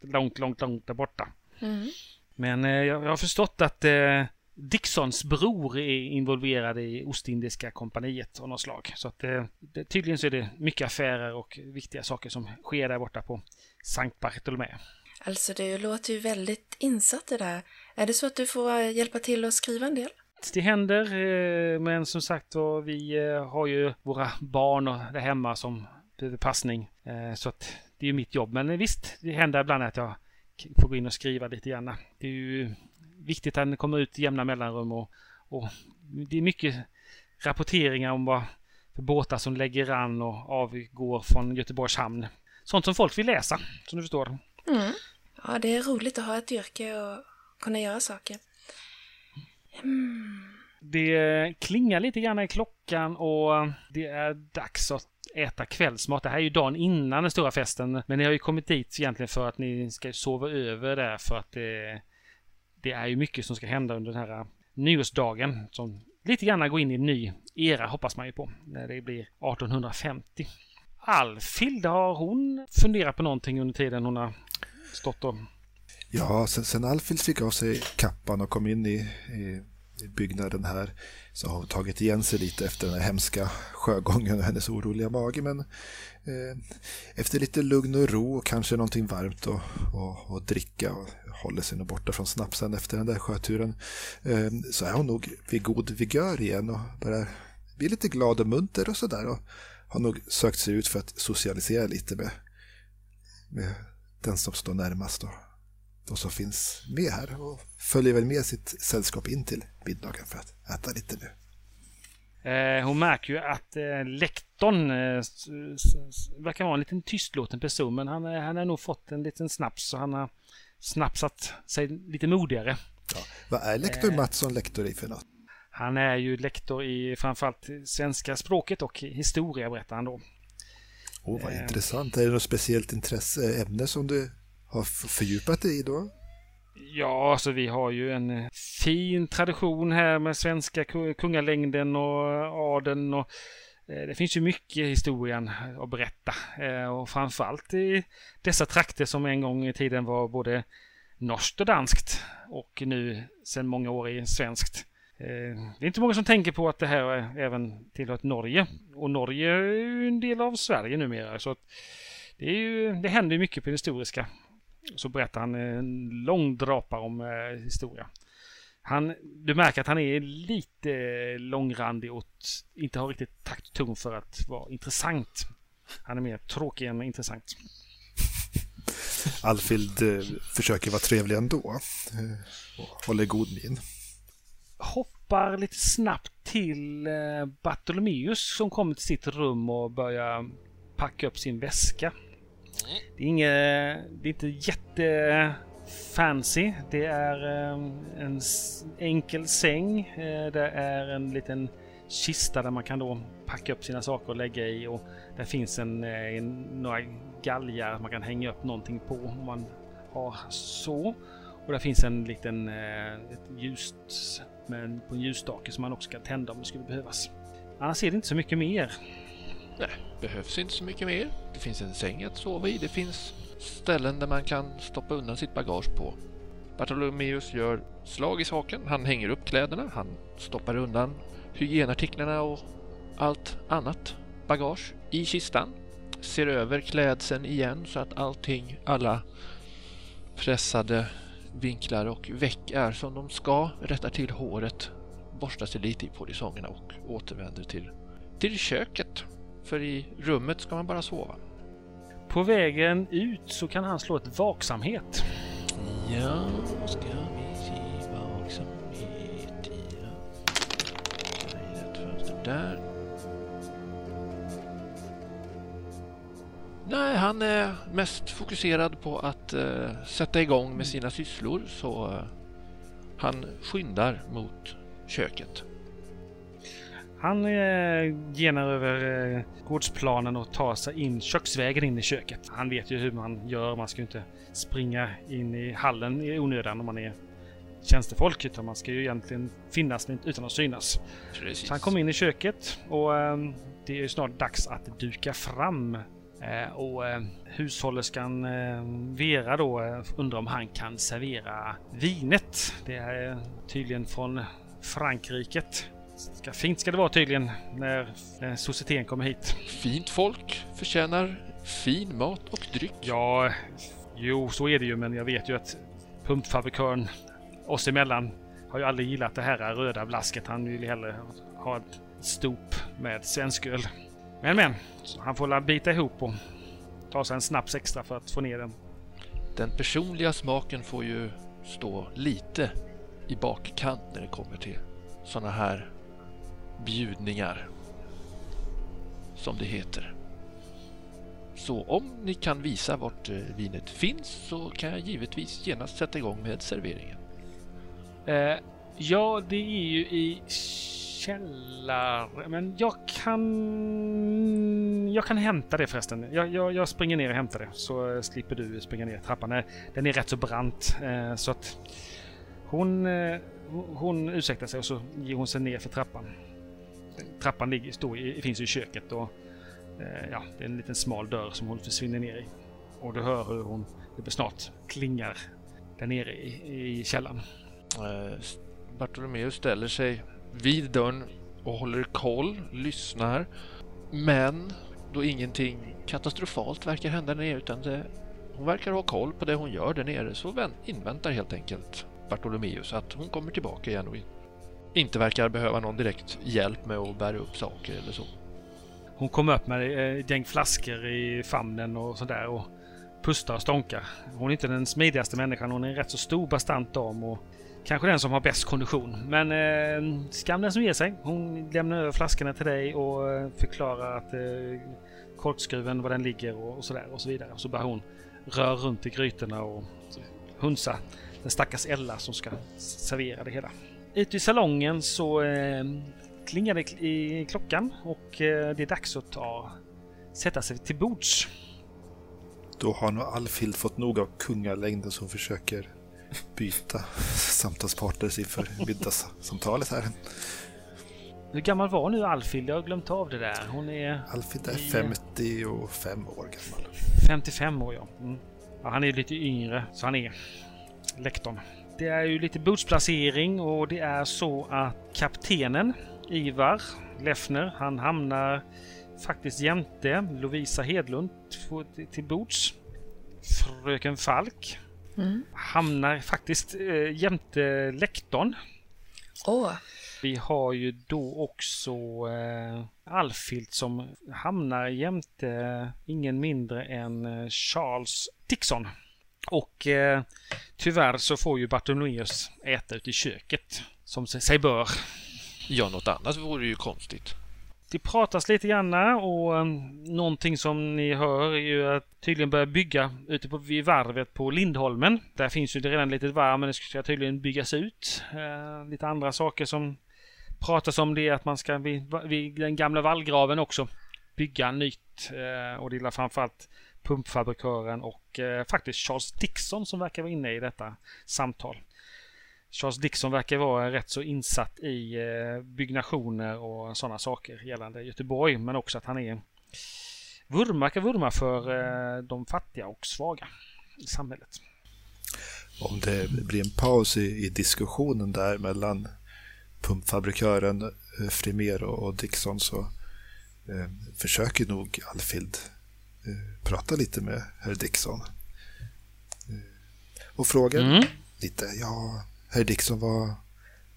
Speaker 1: Långt, långt, långt där borta.
Speaker 3: Mm.
Speaker 1: Men eh, jag har förstått att eh, Dixons bror är involverad i Ostindiska kompaniet av något slag. Så att eh, det, tydligen så är det mycket affärer och viktiga saker som sker där borta på Sankt Bartolomé.
Speaker 3: Alltså, du låter ju väldigt insatt i det här. Är det så att du får eh, hjälpa till att skriva en del?
Speaker 1: Det händer, eh, men som sagt var, vi eh, har ju våra barn och där hemma som behöver passning. Så att det är ju mitt jobb. Men visst, det händer ibland att jag får gå in och skriva lite grann. Det är ju viktigt att den kommer ut i jämna mellanrum och, och det är mycket rapporteringar om vad för båtar som lägger an och avgår från Göteborgs hamn. Sånt som folk vill läsa, som du förstår.
Speaker 3: Mm. Ja, det är roligt att ha ett yrke och kunna göra saker. Mm.
Speaker 1: Det klingar lite grann i klockan och det är dags att äta kvällsmat. Det här är ju dagen innan den stora festen. Men ni har ju kommit dit egentligen för att ni ska sova över där för att det, det är ju mycket som ska hända under den här nyårsdagen. Som lite grann går in i en ny era hoppas man ju på. När det blir 1850. Alfhild, har hon funderat på någonting under tiden hon har stått och...
Speaker 5: Ja, sen, sen Alfhild fick av sig kappan och kom in i, i, i byggnaden här så har hon tagit igen sig lite efter den här hemska sjögången och hennes oroliga mage. Men eh, efter lite lugn och ro och kanske någonting varmt att och, och dricka och håller sig nog borta från snapsen efter den där sjöturen eh, så är hon nog vid god vigör igen och börjar bli lite glad och munter och sådär. Och har nog sökt sig ut för att socialisera lite med, med den som står närmast och de som finns med här och följer väl med sitt sällskap in till middagen för att äta lite nu.
Speaker 1: Eh, hon märker ju att eh, lektorn eh, verkar vara en liten tystlåten person men han, han har nog fått en liten snaps så han har snapsat sig lite modigare.
Speaker 5: Ja. Vad är lektor Mattsson lektor i för något?
Speaker 1: Han är ju lektor i framförallt svenska språket och historia berättar han då.
Speaker 5: Åh, oh, vad intressant. Är det något speciellt intresse, ämne som du har fördjupat dig i då?
Speaker 1: Ja, alltså vi har ju en eh, fin tradition här med svenska kungalängden och eh, adeln och eh, det finns ju mycket i historien att berätta eh, och framförallt i dessa trakter som en gång i tiden var både norskt och danskt och nu sedan många år är svenskt. Det är inte många som tänker på att det här även tillhör Norge och Norge är ju en del av Sverige numera så att det, är ju, det händer ju mycket på det historiska så berättar han en lång drapa om eh, historia. Han, du märker att han är lite långrandig och inte har riktigt takt och ton för att vara intressant. Han är mer tråkig än intressant.
Speaker 5: Alfild eh, försöker vara trevlig ändå. Eh, och håller god min.
Speaker 1: Hoppar lite snabbt till eh, Bartolomeus som kommer till sitt rum och börjar packa upp sin väska. Det är, inget, det är inte jättefancy. Det är ehm, en enkel säng. Eh, det är en liten kista där man kan då packa upp sina saker och lägga i. Och där finns en, eh, en några galgar man kan hänga upp någonting på om man har så. Och där finns en liten eh, ett ljus med, på en ljusstake som man också kan tända om det skulle behövas. Annars är det inte så mycket mer.
Speaker 2: Nej, behövs inte så mycket mer. Det finns en säng att sova i. Det finns ställen där man kan stoppa undan sitt bagage på. Bartolomeus gör slag i saken. Han hänger upp kläderna. Han stoppar undan hygienartiklarna och allt annat bagage i kistan. Ser över klädseln igen så att allting, alla pressade vinklar och väck är som de ska. Rättar till håret, borstar sig lite i polisongerna och återvänder till, till köket. För i rummet ska man bara sova.
Speaker 1: På vägen ut så kan han slå ett vaksamhet.
Speaker 2: Ja, ska vi se vaksamhet. Ja. Fönster där. Nej, han är mest fokuserad på att uh, sätta igång med sina sysslor så uh, han skyndar mot köket.
Speaker 1: Han eh, genar över eh, gårdsplanen och tar sig in köksvägen in i köket. Han vet ju hur man gör. Man ska ju inte springa in i hallen i onödan om man är tjänstefolk. Utan man ska ju egentligen finnas utan att synas. Precis. Så han kommer in i köket och eh, det är ju snart dags att duka fram. Eh, och eh, hushållerskan eh, Vera då eh, undrar om han kan servera vinet. Det är tydligen från Frankrike. Ska, fint ska det vara tydligen när, när societeten kommer hit.
Speaker 2: Fint folk förtjänar fin mat och dryck.
Speaker 1: Ja, jo så är det ju men jag vet ju att pumpfabrikören oss emellan har ju aldrig gillat det här röda blasket. Han vill hellre ha ett stop med svensköl. Men men, han får bita ihop och ta sig en snaps extra för att få ner den.
Speaker 2: Den personliga smaken får ju stå lite i bakkant när det kommer till sådana här bjudningar. Som det heter. Så om ni kan visa vart eh, vinet finns så kan jag givetvis genast sätta igång med serveringen.
Speaker 1: Eh, ja, det är ju i källaren. Men jag kan... kan, jag kan hämta det förresten. Jag, jag, jag springer ner och hämtar det så eh, slipper du springa ner trappan. Eh, den är rätt så brant eh, så att hon, eh, hon ursäktar sig och så ger hon sig ner för trappan. Trappan ligger, står i, finns i köket och eh, ja, det är en liten smal dörr som hon försvinner ner i. Och du hör hur hon det snart klingar där nere i, i källaren.
Speaker 2: Eh, Bartolomeus ställer sig vid dörren och håller koll, lyssnar. Men då ingenting katastrofalt verkar hända där nere utan det, hon verkar ha koll på det hon gör där nere så inväntar helt enkelt Bartolomeus att hon kommer tillbaka igen och inte verkar behöva någon direkt hjälp med att bära upp saker eller så.
Speaker 1: Hon kommer upp med eh, ett gäng flaskor i famnen och sådär och pustar och stånkar. Hon är inte den smidigaste människan. Hon är en rätt så stor bastant dam och kanske den som har bäst kondition. Men eh, skam den som ger sig. Hon lämnar över flaskorna till dig och eh, förklarar att eh, korkskruven, var den ligger och, och sådär och så vidare. Och så börjar hon röra runt i grytorna och hunsa den stackars Ella som ska servera det hela. Ute i salongen så eh, klingar det i klockan och eh, det är dags att ta, sätta sig till bords.
Speaker 5: Då har nog Alfhild fått nog av kungalängden som försöker byta samtalspartners inför middagssamtalet här.
Speaker 1: Hur gammal var nu Alfhild? Jag har glömt av det där. Hon är...
Speaker 5: Alfhild är 55 år gammal.
Speaker 1: 55 år, ja. Mm. ja. Han är lite yngre, så han är lektorn. Det är ju lite bordsplacering och det är så att kaptenen Ivar Leffner, han hamnar faktiskt jämte Lovisa Hedlund till bords. Fröken Falk mm. hamnar faktiskt eh, jämte lektorn.
Speaker 3: Oh.
Speaker 1: Vi har ju då också eh, Alfilt som hamnar jämte ingen mindre än eh, Charles Dixon. Och eh, tyvärr så får ju Bartolomeus äta ute i köket, som sig bör.
Speaker 2: Ja, något annat vore ju konstigt.
Speaker 1: Det pratas lite grann och um, någonting som ni hör är ju att tydligen börja bygga ute på vid varvet på Lindholmen. Där finns ju redan lite varv men det ska tydligen byggas ut. Uh, lite andra saker som pratas om det är att man ska vid, vid den gamla vallgraven också bygga nytt. Uh, och det gäller framförallt pumpfabrikören och eh, faktiskt Charles Dixon som verkar vara inne i detta samtal. Charles Dixon verkar vara rätt så insatt i eh, byggnationer och sådana saker gällande Göteborg. Men också att han är vurmar, vurma för eh, de fattiga och svaga i samhället.
Speaker 5: Om det blir en paus i, i diskussionen där mellan pumpfabrikören eh, Frimero Frimer och Dixon så eh, försöker nog Alfild prata lite med herr Dixon. Eh, och frågar mm. lite, ja, Herr Dixon, vad,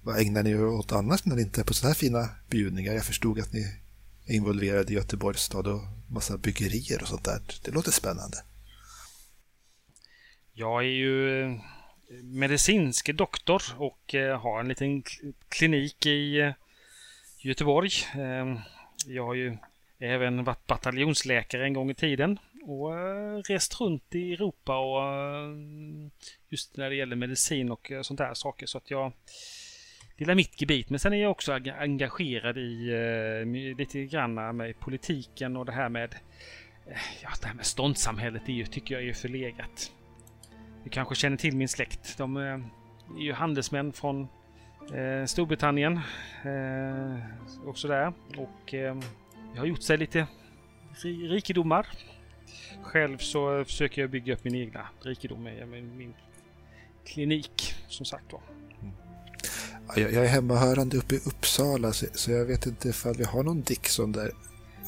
Speaker 5: vad ägnar ni er åt annars när ni inte är på sådana här fina bjudningar? Jag förstod att ni är involverade i Göteborgs stad och massa byggerier och sånt där. Det låter spännande.
Speaker 1: Jag är ju eh, medicinsk doktor och eh, har en liten klinik i eh, Göteborg. Ehm, jag har ju även varit bataljonsläkare en gång i tiden och eh, rest runt i Europa och eh, just när det gäller medicin och eh, sånt där saker. Så att jag det är mitt gebit. Men sen är jag också engagerad i lite grann med politiken och det här med ja, det här med ståndssamhället är ju, tycker jag är förlegat. Du kanske känner till min släkt. De är ju handelsmän från Storbritannien och sådär. Och har gjort sig lite rikedomar själv så försöker jag bygga upp min egna rikedom med min klinik, som sagt var. Mm.
Speaker 5: Jag, jag är hemmahörande uppe i Uppsala så, jag vet inte ifall vi har någon Dixon där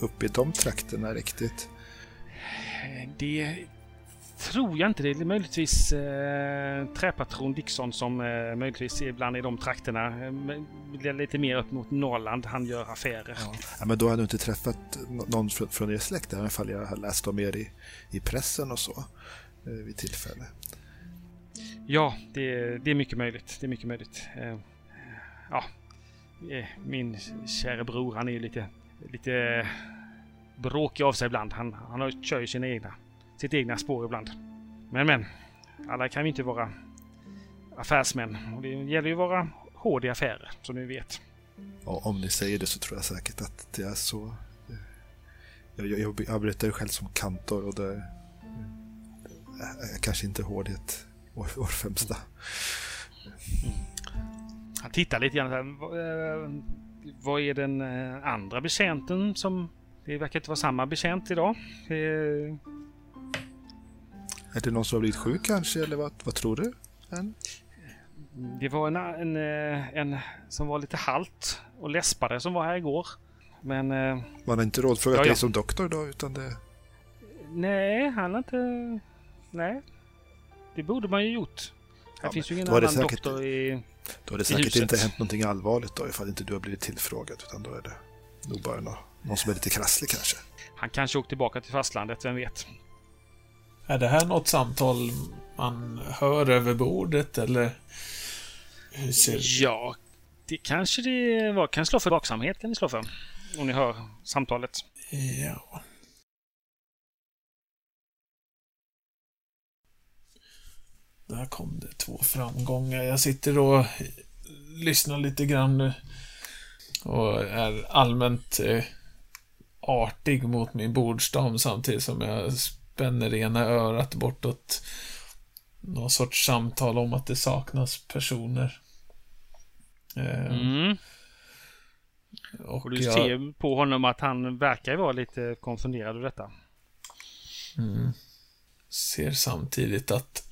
Speaker 5: uppe i de trakterna riktigt.
Speaker 1: Det tror jag inte. Det är möjligtvis eh, träpatron Dixon som eh, möjligtvis ibland i de trakterna. Eh, lite mer upp mot Norrland. Han gör affärer.
Speaker 5: Ja. ja men då har du inte träffat någon från, från er släkt, alla fall jag har läst om er i, i pressen och så eh, vid tillfälle.
Speaker 1: Ja, det, det, är mycket möjligt. Det är mycket möjligt. Eh, ja, eh, min kära bror, han är lite, lite bråkig av sig ibland. Han, han kör ju sina egna sitt egna spår ibland. Men men, alla kan ju inte vara affärsmän. Och det gäller ju att vara hård i affärer, som ni vet.
Speaker 5: Och om ni säger det så tror jag säkert att det är så. jag, jag, jag arbetar själv som kantor och det är kanske inte hårdhet år, år främsta.
Speaker 1: Han tittar lite grann här. "Va- eh, Vad är den eh, andra betjänten som... Det verkar inte vara samma betjänt idag.
Speaker 5: Är det någon som har blivit sjuk kanske, eller vad, vad tror du? Än?
Speaker 1: Det var en, en, eh, en som var lite halt och läspade som var här igår. Men eh,
Speaker 5: Man har inte rådfrågat
Speaker 1: Ja, ja.
Speaker 5: dig som doktor då, utan det...
Speaker 1: nej, han har inte... Nej. Det borde man ju gjort. Här
Speaker 5: Ja,
Speaker 1: finns ju ingen annan
Speaker 5: säkert-
Speaker 1: doktor i...
Speaker 5: Då har det säkert inte hänt någonting allvarligt då, ifall inte du har blivit tillfrågad, utan då är det nog bara nå- någon som är lite krasslig kanske.
Speaker 1: Han kanske åkte tillbaka till fastlandet, vem vet?
Speaker 4: Är det här något samtal man hör över bordet eller? Hur ser
Speaker 1: Ja, det kanske det var. Kan slå för vaksamhet kan ni slå för. Om ni hör samtalet.
Speaker 4: Ja. Där kom det två framgångar. Jag sitter och lyssnar lite grann nu. Och är allmänt eh, artig mot min bordsdam samtidigt som jag spänner ena örat bortåt någon sorts samtal om att det saknas personer. Eh,
Speaker 1: Mm.
Speaker 4: Och
Speaker 1: Och du
Speaker 4: jag-
Speaker 1: ser på honom att han verkar vara lite konfunderad över detta.
Speaker 4: Mm. Ser samtidigt att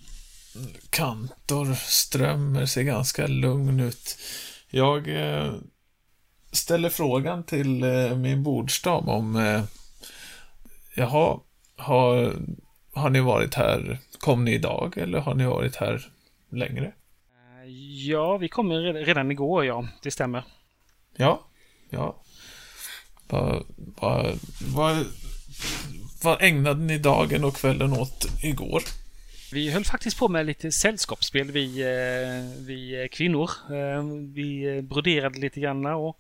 Speaker 4: Kantor Strömmer ser ganska lugn ut. Jag eh, ställer frågan till eh, min bordsdam om eh, Jaha, har, har ni varit här, kom ni idag eller har ni varit här längre?
Speaker 1: Eh, Ja, vi kom redan igår, ja. Det stämmer.
Speaker 4: Ja, ja. Vad, vad, vad, vad ägnade ni dagen och kvällen åt igår?
Speaker 1: Vi höll faktiskt på med lite sällskapsspel, vi, eh, vi kvinnor. Eh, Vi broderade lite grann och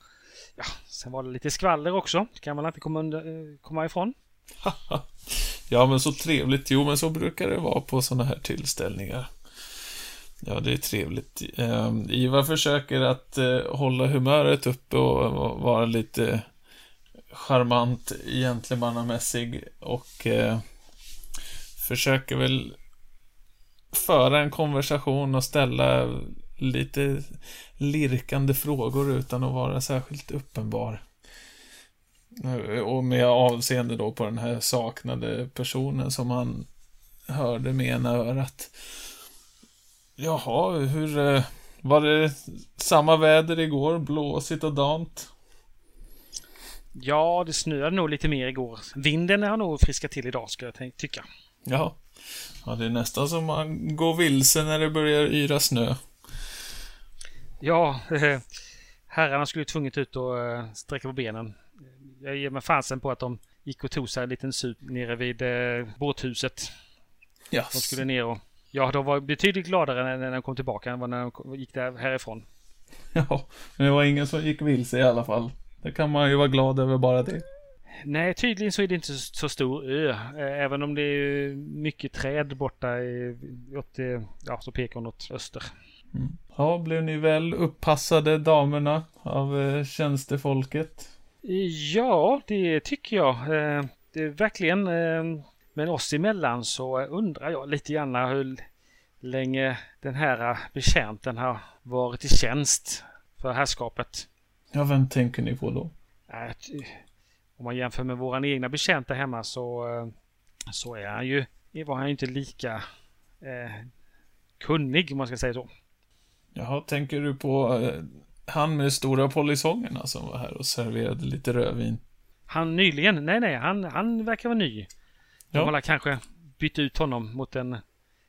Speaker 1: ja, sen var det lite skvaller också. Det kan man inte komma, under, komma ifrån.
Speaker 4: ja, men så trevligt. Jo, men så brukar det vara på sådana här tillställningar. Ja, det är trevligt. Eh, Ivar försöker att eh, hålla humöret uppe och, och vara lite charmant, gentlemannamässig och eh, försöker väl föra en konversation och ställa lite lirkande frågor utan att vara särskilt uppenbar. Och med avseende då på den här saknade personen som han hörde med ena örat. Jaha, hur eh, var det samma väder igår? Blåsigt och dant?
Speaker 1: Ja, det snöade nog lite mer igår. Vinden har nog friskat till idag, ska jag tycka.
Speaker 4: Ja. Ja, det är nästan som man går vilse när det börjar yra snö.
Speaker 1: Ja, eh, herrarna skulle tvunget ut och eh, sträcka på benen. Jag ger mig fansen på att de gick och tog sig en liten sup nere vid eh, båthuset.
Speaker 4: Ja.
Speaker 1: De skulle ner och... Ja, de var betydligt gladare när, när de kom tillbaka än när de gick där härifrån.
Speaker 4: ja, men det var ingen som gick vilse i alla fall. Det kan man ju vara glad över bara det.
Speaker 1: Nej, tydligen så är det inte så, så stor ö. eh, Även om det är mycket träd borta i, åt, eh, ja, så pekar hon åt öster.
Speaker 4: Mm. Ja, blev ni väl uppassade damerna av eh, tjänstefolket?
Speaker 1: Ja, det tycker jag. Eh, Det är verkligen. eh, Men oss emellan så undrar jag lite grann hur länge den här betjänten har varit i tjänst för herrskapet.
Speaker 4: Ja, vem tänker ni på då?
Speaker 1: T- Om man jämför med våran egna betjänta hemma så, eh, så är han ju, var han ju inte lika eh, kunnig om man ska säga så.
Speaker 4: Jaha, tänker du på eh, han med stora polisongerna som var här och serverade lite rödvin?
Speaker 1: Han nyligen, nej nej, han, han verkar vara ny. De
Speaker 4: Ja.
Speaker 1: har kanske bytt ut honom mot en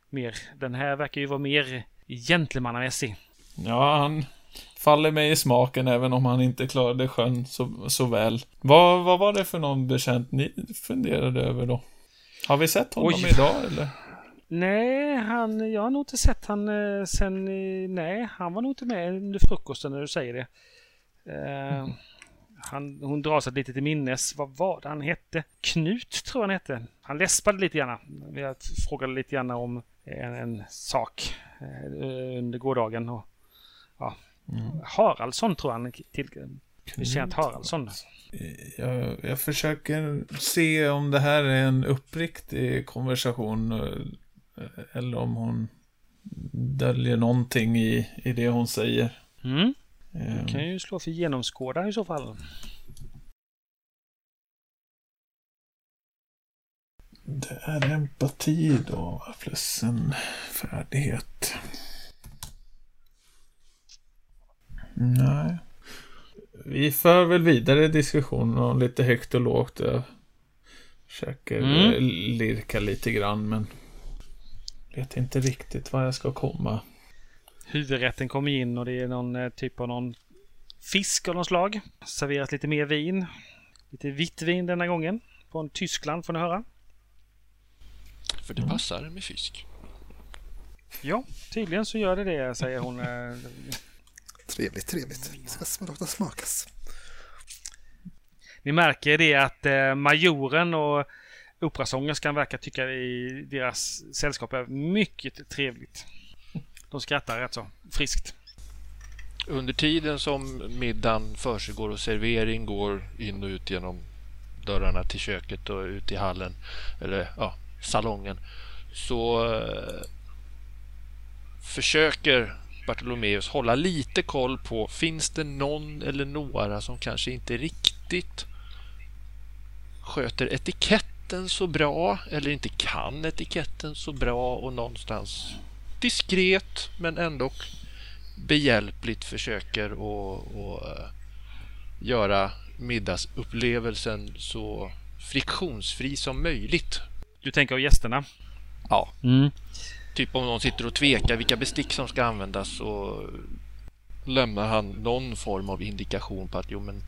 Speaker 1: mer, den här verkar ju vara mer gentlemannamässig.
Speaker 4: Ja, han faller mig i smaken även om han inte klarade sjön så, så väl. Vad, vad var det för någon bekänt ni funderade över då? Har vi sett honom
Speaker 1: Oj.
Speaker 4: idag eller?
Speaker 1: Nej, han, jag har nog inte sett han eh, sen, nej, han var nog inte med under frukosten när du säger det. Eh, han, hon drar sig lite till minnes. Vad var det han hette? Knut tror jag han hette. Han läspade lite grann. Jag frågade lite grann om en, en sak eh, under gårdagen. Och, ja.
Speaker 4: Mm.
Speaker 1: Haraldsson tror jag han till, betjänt Haraldsson.
Speaker 4: Jag, jag försöker se om det här är en uppriktig konversation eller om hon döljer någonting i, i det hon säger.
Speaker 1: Mm.
Speaker 4: Ehm,
Speaker 1: Du kan ju slå för genomskåda i så fall.
Speaker 4: Det är empati då, plus en färdighet. Nej. Vi för väl vidare diskussionen om lite högt och lågt. Jag försöker
Speaker 1: Mm.
Speaker 4: eh, lirka lite grann, men vet inte riktigt var jag ska komma.
Speaker 1: Huvudrätten kommer in och det är någon eh, typ av någon fisk av något slag. Serveras lite mer vin. Lite vitt vin denna gången. Från Tyskland får ni höra.
Speaker 2: För det passar med fisk.
Speaker 1: Ja, tydligen så gör det det, säger hon. eh,
Speaker 5: Trevligt, trevligt. Det ska smaka smakas.
Speaker 1: Ni märker det att eh, majoren och operasångerskan verkar tycka i deras sällskap är mycket trevligt. De skrattar rätt så friskt.
Speaker 2: Under tiden som middagen försiggår och servering går in och ut genom dörrarna till köket och ut i hallen, eller ja, salongen, så eh, försöker Bartolomeus hålla lite koll på finns det någon eller några som kanske inte riktigt sköter etiketten så bra eller inte kan etiketten så bra och någonstans diskret men ändå behjälpligt försöker att att, eh, göra middagsupplevelsen så friktionsfri som möjligt.
Speaker 1: Du tänker på gästerna?
Speaker 2: Ja,
Speaker 1: Mm.
Speaker 2: typ om någon sitter och tvekar vilka bestick som ska användas så lämnar han någon form av indikation på att jo men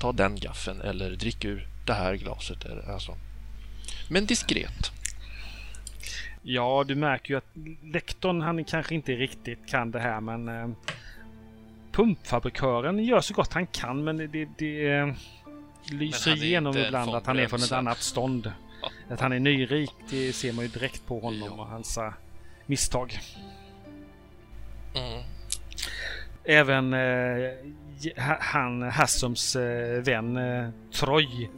Speaker 2: ta den gaffeln eller drick ur det här glaset. Eller, alltså. Men diskret.
Speaker 1: Ja, du märker ju att lektorn han kanske inte riktigt kan det här men eh, pumpfabrikören gör så gott han kan men det, det, det eh, lyser igenom ibland att han är från ett annat stånd. Att han är nyrik, det ser man ju direkt på honom
Speaker 2: Ja.
Speaker 1: och hans eh, misstag.
Speaker 2: Mm.
Speaker 1: Även eh, ha- han Hassums eh, vän eh, Troy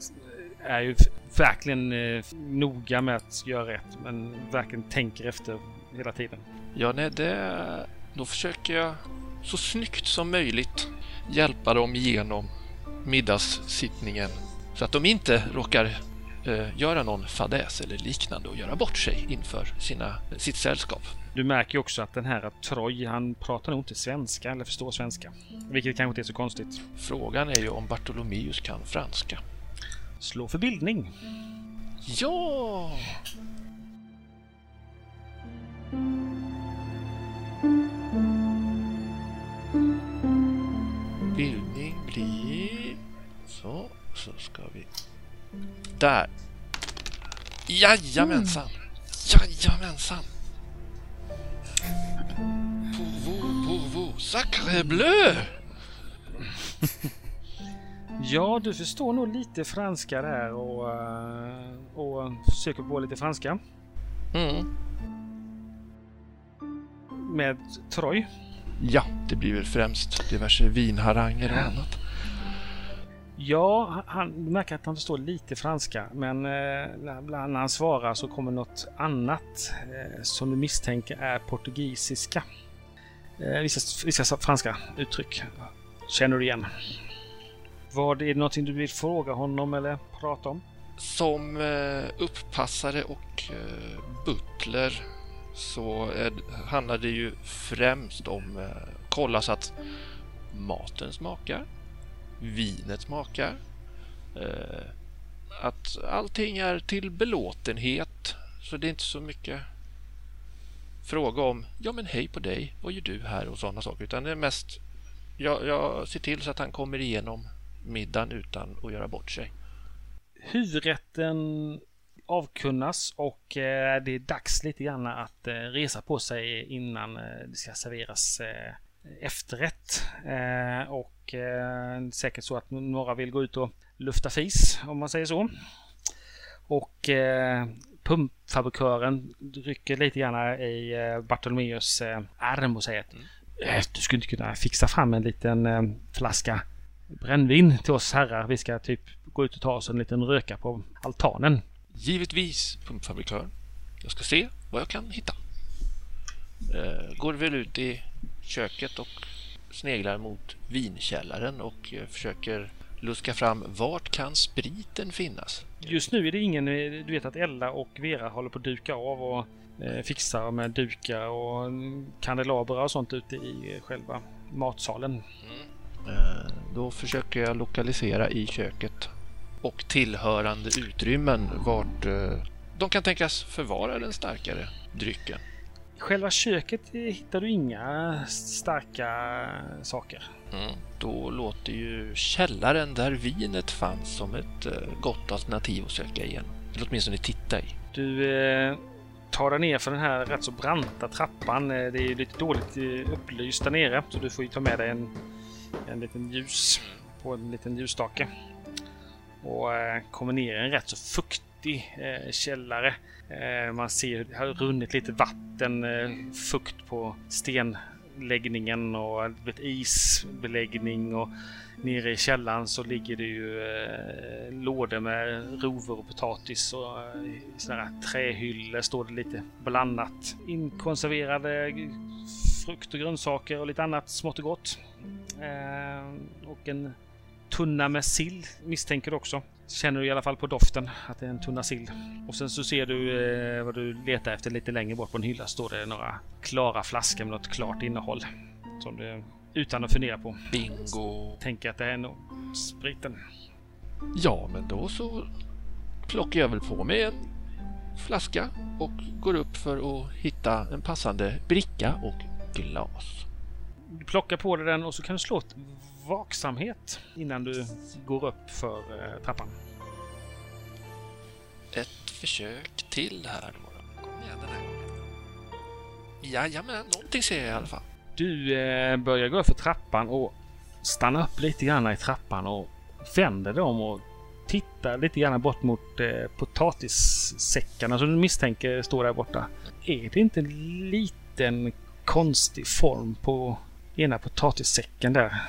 Speaker 1: är ju verkligen eh, noga med att göra rätt men verkligen tänker efter hela tiden.
Speaker 2: Ja, nej, det, då försöker jag så snyggt som möjligt hjälpa dem igenom middagssittningen så att de inte råkar eh, göra någon fadäs eller liknande och göra bort sig inför sina, sitt sällskap.
Speaker 1: Du märker ju också att den här Troy, han pratar nog inte svenska eller förstår svenska. Vilket kanske inte är så konstigt.
Speaker 2: Frågan är ju om Bartolomeus kan franska.
Speaker 1: Slå för bildning.
Speaker 2: Ja! Bildning blir... Så, så ska vi... Där! Jajamensan! Jajamensan! Pour vous, pour vous, sacré bleu!
Speaker 1: Ja, du förstår nog lite franska där och, eh, och söker på lite franska.
Speaker 2: Mm.
Speaker 1: Med Troy.
Speaker 2: Ja, det blir väl främst diverse vinharanger och annat.
Speaker 1: Ja, han du märker att han förstår lite franska, men eh, när när han svarar så kommer något annat eh, som du misstänker är portugisiska. Eh, vissa, vissa franska uttryck känner du igen. Vad är det någonting du vill fråga honom eller prata om?
Speaker 2: Som eh, upppassare och eh, butler så handlar det ju främst om eh, kolla så att maten smakar, vinet smakar, eh, att allting är till belåtenhet. Så det är inte så mycket fråga om ja men hej på dig, vad gör du här och sådana saker. Utan det är mest jag, jag ser till så att han kommer igenom middagen utan att göra bort sig.
Speaker 1: Huvudrätten avkunnas och eh, det är dags lite grann att eh, resa på sig innan eh, det ska serveras efterrätt. Och säkert så att några vill gå ut och lufta fis om man säger så. Och pumpfabrikören rycker lite grann i Bartolomeus arm och säger att
Speaker 2: Mm.
Speaker 1: "Eh, du skulle inte kunna fixa fram en liten flaska brännvin till oss herrar. Vi ska typ gå ut och ta oss en liten röka på altanen.
Speaker 2: Givetvis, pumpfabrikör. Jag ska se vad jag kan hitta. Eh, går väl ut i köket och sneglar mot vinkällaren och eh, försöker luska fram vart kan spriten finnas?
Speaker 1: Just nu är det ingen, eh, du vet att Ella och Vera håller på att duka av och eh, fixar med dukar och kandelabrar och sånt ute i själva matsalen.
Speaker 2: Eh, Då försöker jag lokalisera i köket och tillhörande utrymmen vart eh, de kan tänkas förvara den starkare drycken.
Speaker 1: I själva köket eh, hittar du inga starka saker.
Speaker 2: Mm. Då låter ju källaren där vinet fanns som ett eh, gott alternativ att söka igen. Eller åtminstone titta i.
Speaker 1: Du eh, tar dig ner för den här rätt så branta trappan. Eh, Det är ju lite dåligt eh, upplyst där nere så du får ju ta med dig en, en liten ljus på en liten ljusstake. Och eh, kommer ner i en rätt så fuktig eh, källare. Eh, man ser hur det har runnit lite vatten, eh, fukt på stenläggningen och eh, vet, isbeläggning och nere i källaren så ligger det ju eh, lådor med rovor och potatis och eh, i sådana här trähyllor står det lite blandat. Inkonserverade frukt och grönsaker och lite annat smått och gott. Eh, och en tunna med sill misstänker du också. Känner du i alla fall på doften att det är en tunna sill. Och sen så ser du eh, vad du letar efter lite längre bort på en hylla står det några klara flaskor med något klart innehåll. Som du utan att fundera på
Speaker 2: Bingo!
Speaker 1: tänker att det är nog spriten.
Speaker 2: Ja, men då så plockar jag väl på mig en flaska och går upp för att hitta en passande bricka och glas.
Speaker 1: Du plockar på dig den och så kan du slå ett vaksamhet innan du går upp för eh, trappan.
Speaker 2: Ett försök till här då. Kom igen den här gången. Jajamän, någonting ser jag i alla fall.
Speaker 1: Du eh, börjar gå upp för trappan och stannar upp lite grann i trappan och vänder dig om och tittar lite grann bort mot eh, potatissäckarna som du misstänker står där borta. Är det inte en liten konstig form på ena potatissäcken där?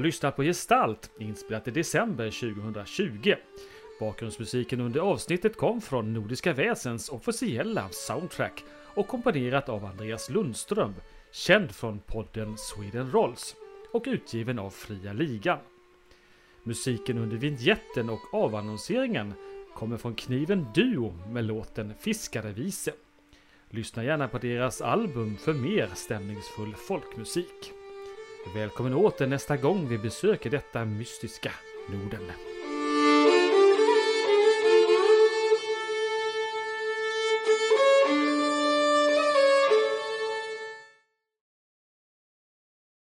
Speaker 1: Har lyssnat på Gestalt, inspelat i december 2020. Bakgrundsmusiken under avsnittet kom från Nordiska Väsens officiella soundtrack och komponerat av Andreas Lundström, känd från podden Sweden Rolls och utgiven av Fria Ligan. Musiken under vignetten och avannonseringen kommer från Kniven Duo med låten Fiskarevise. Lyssna gärna på deras album för mer stämningsfull folkmusik. Välkommen åter nästa gång vi besöker detta mystiska Norden.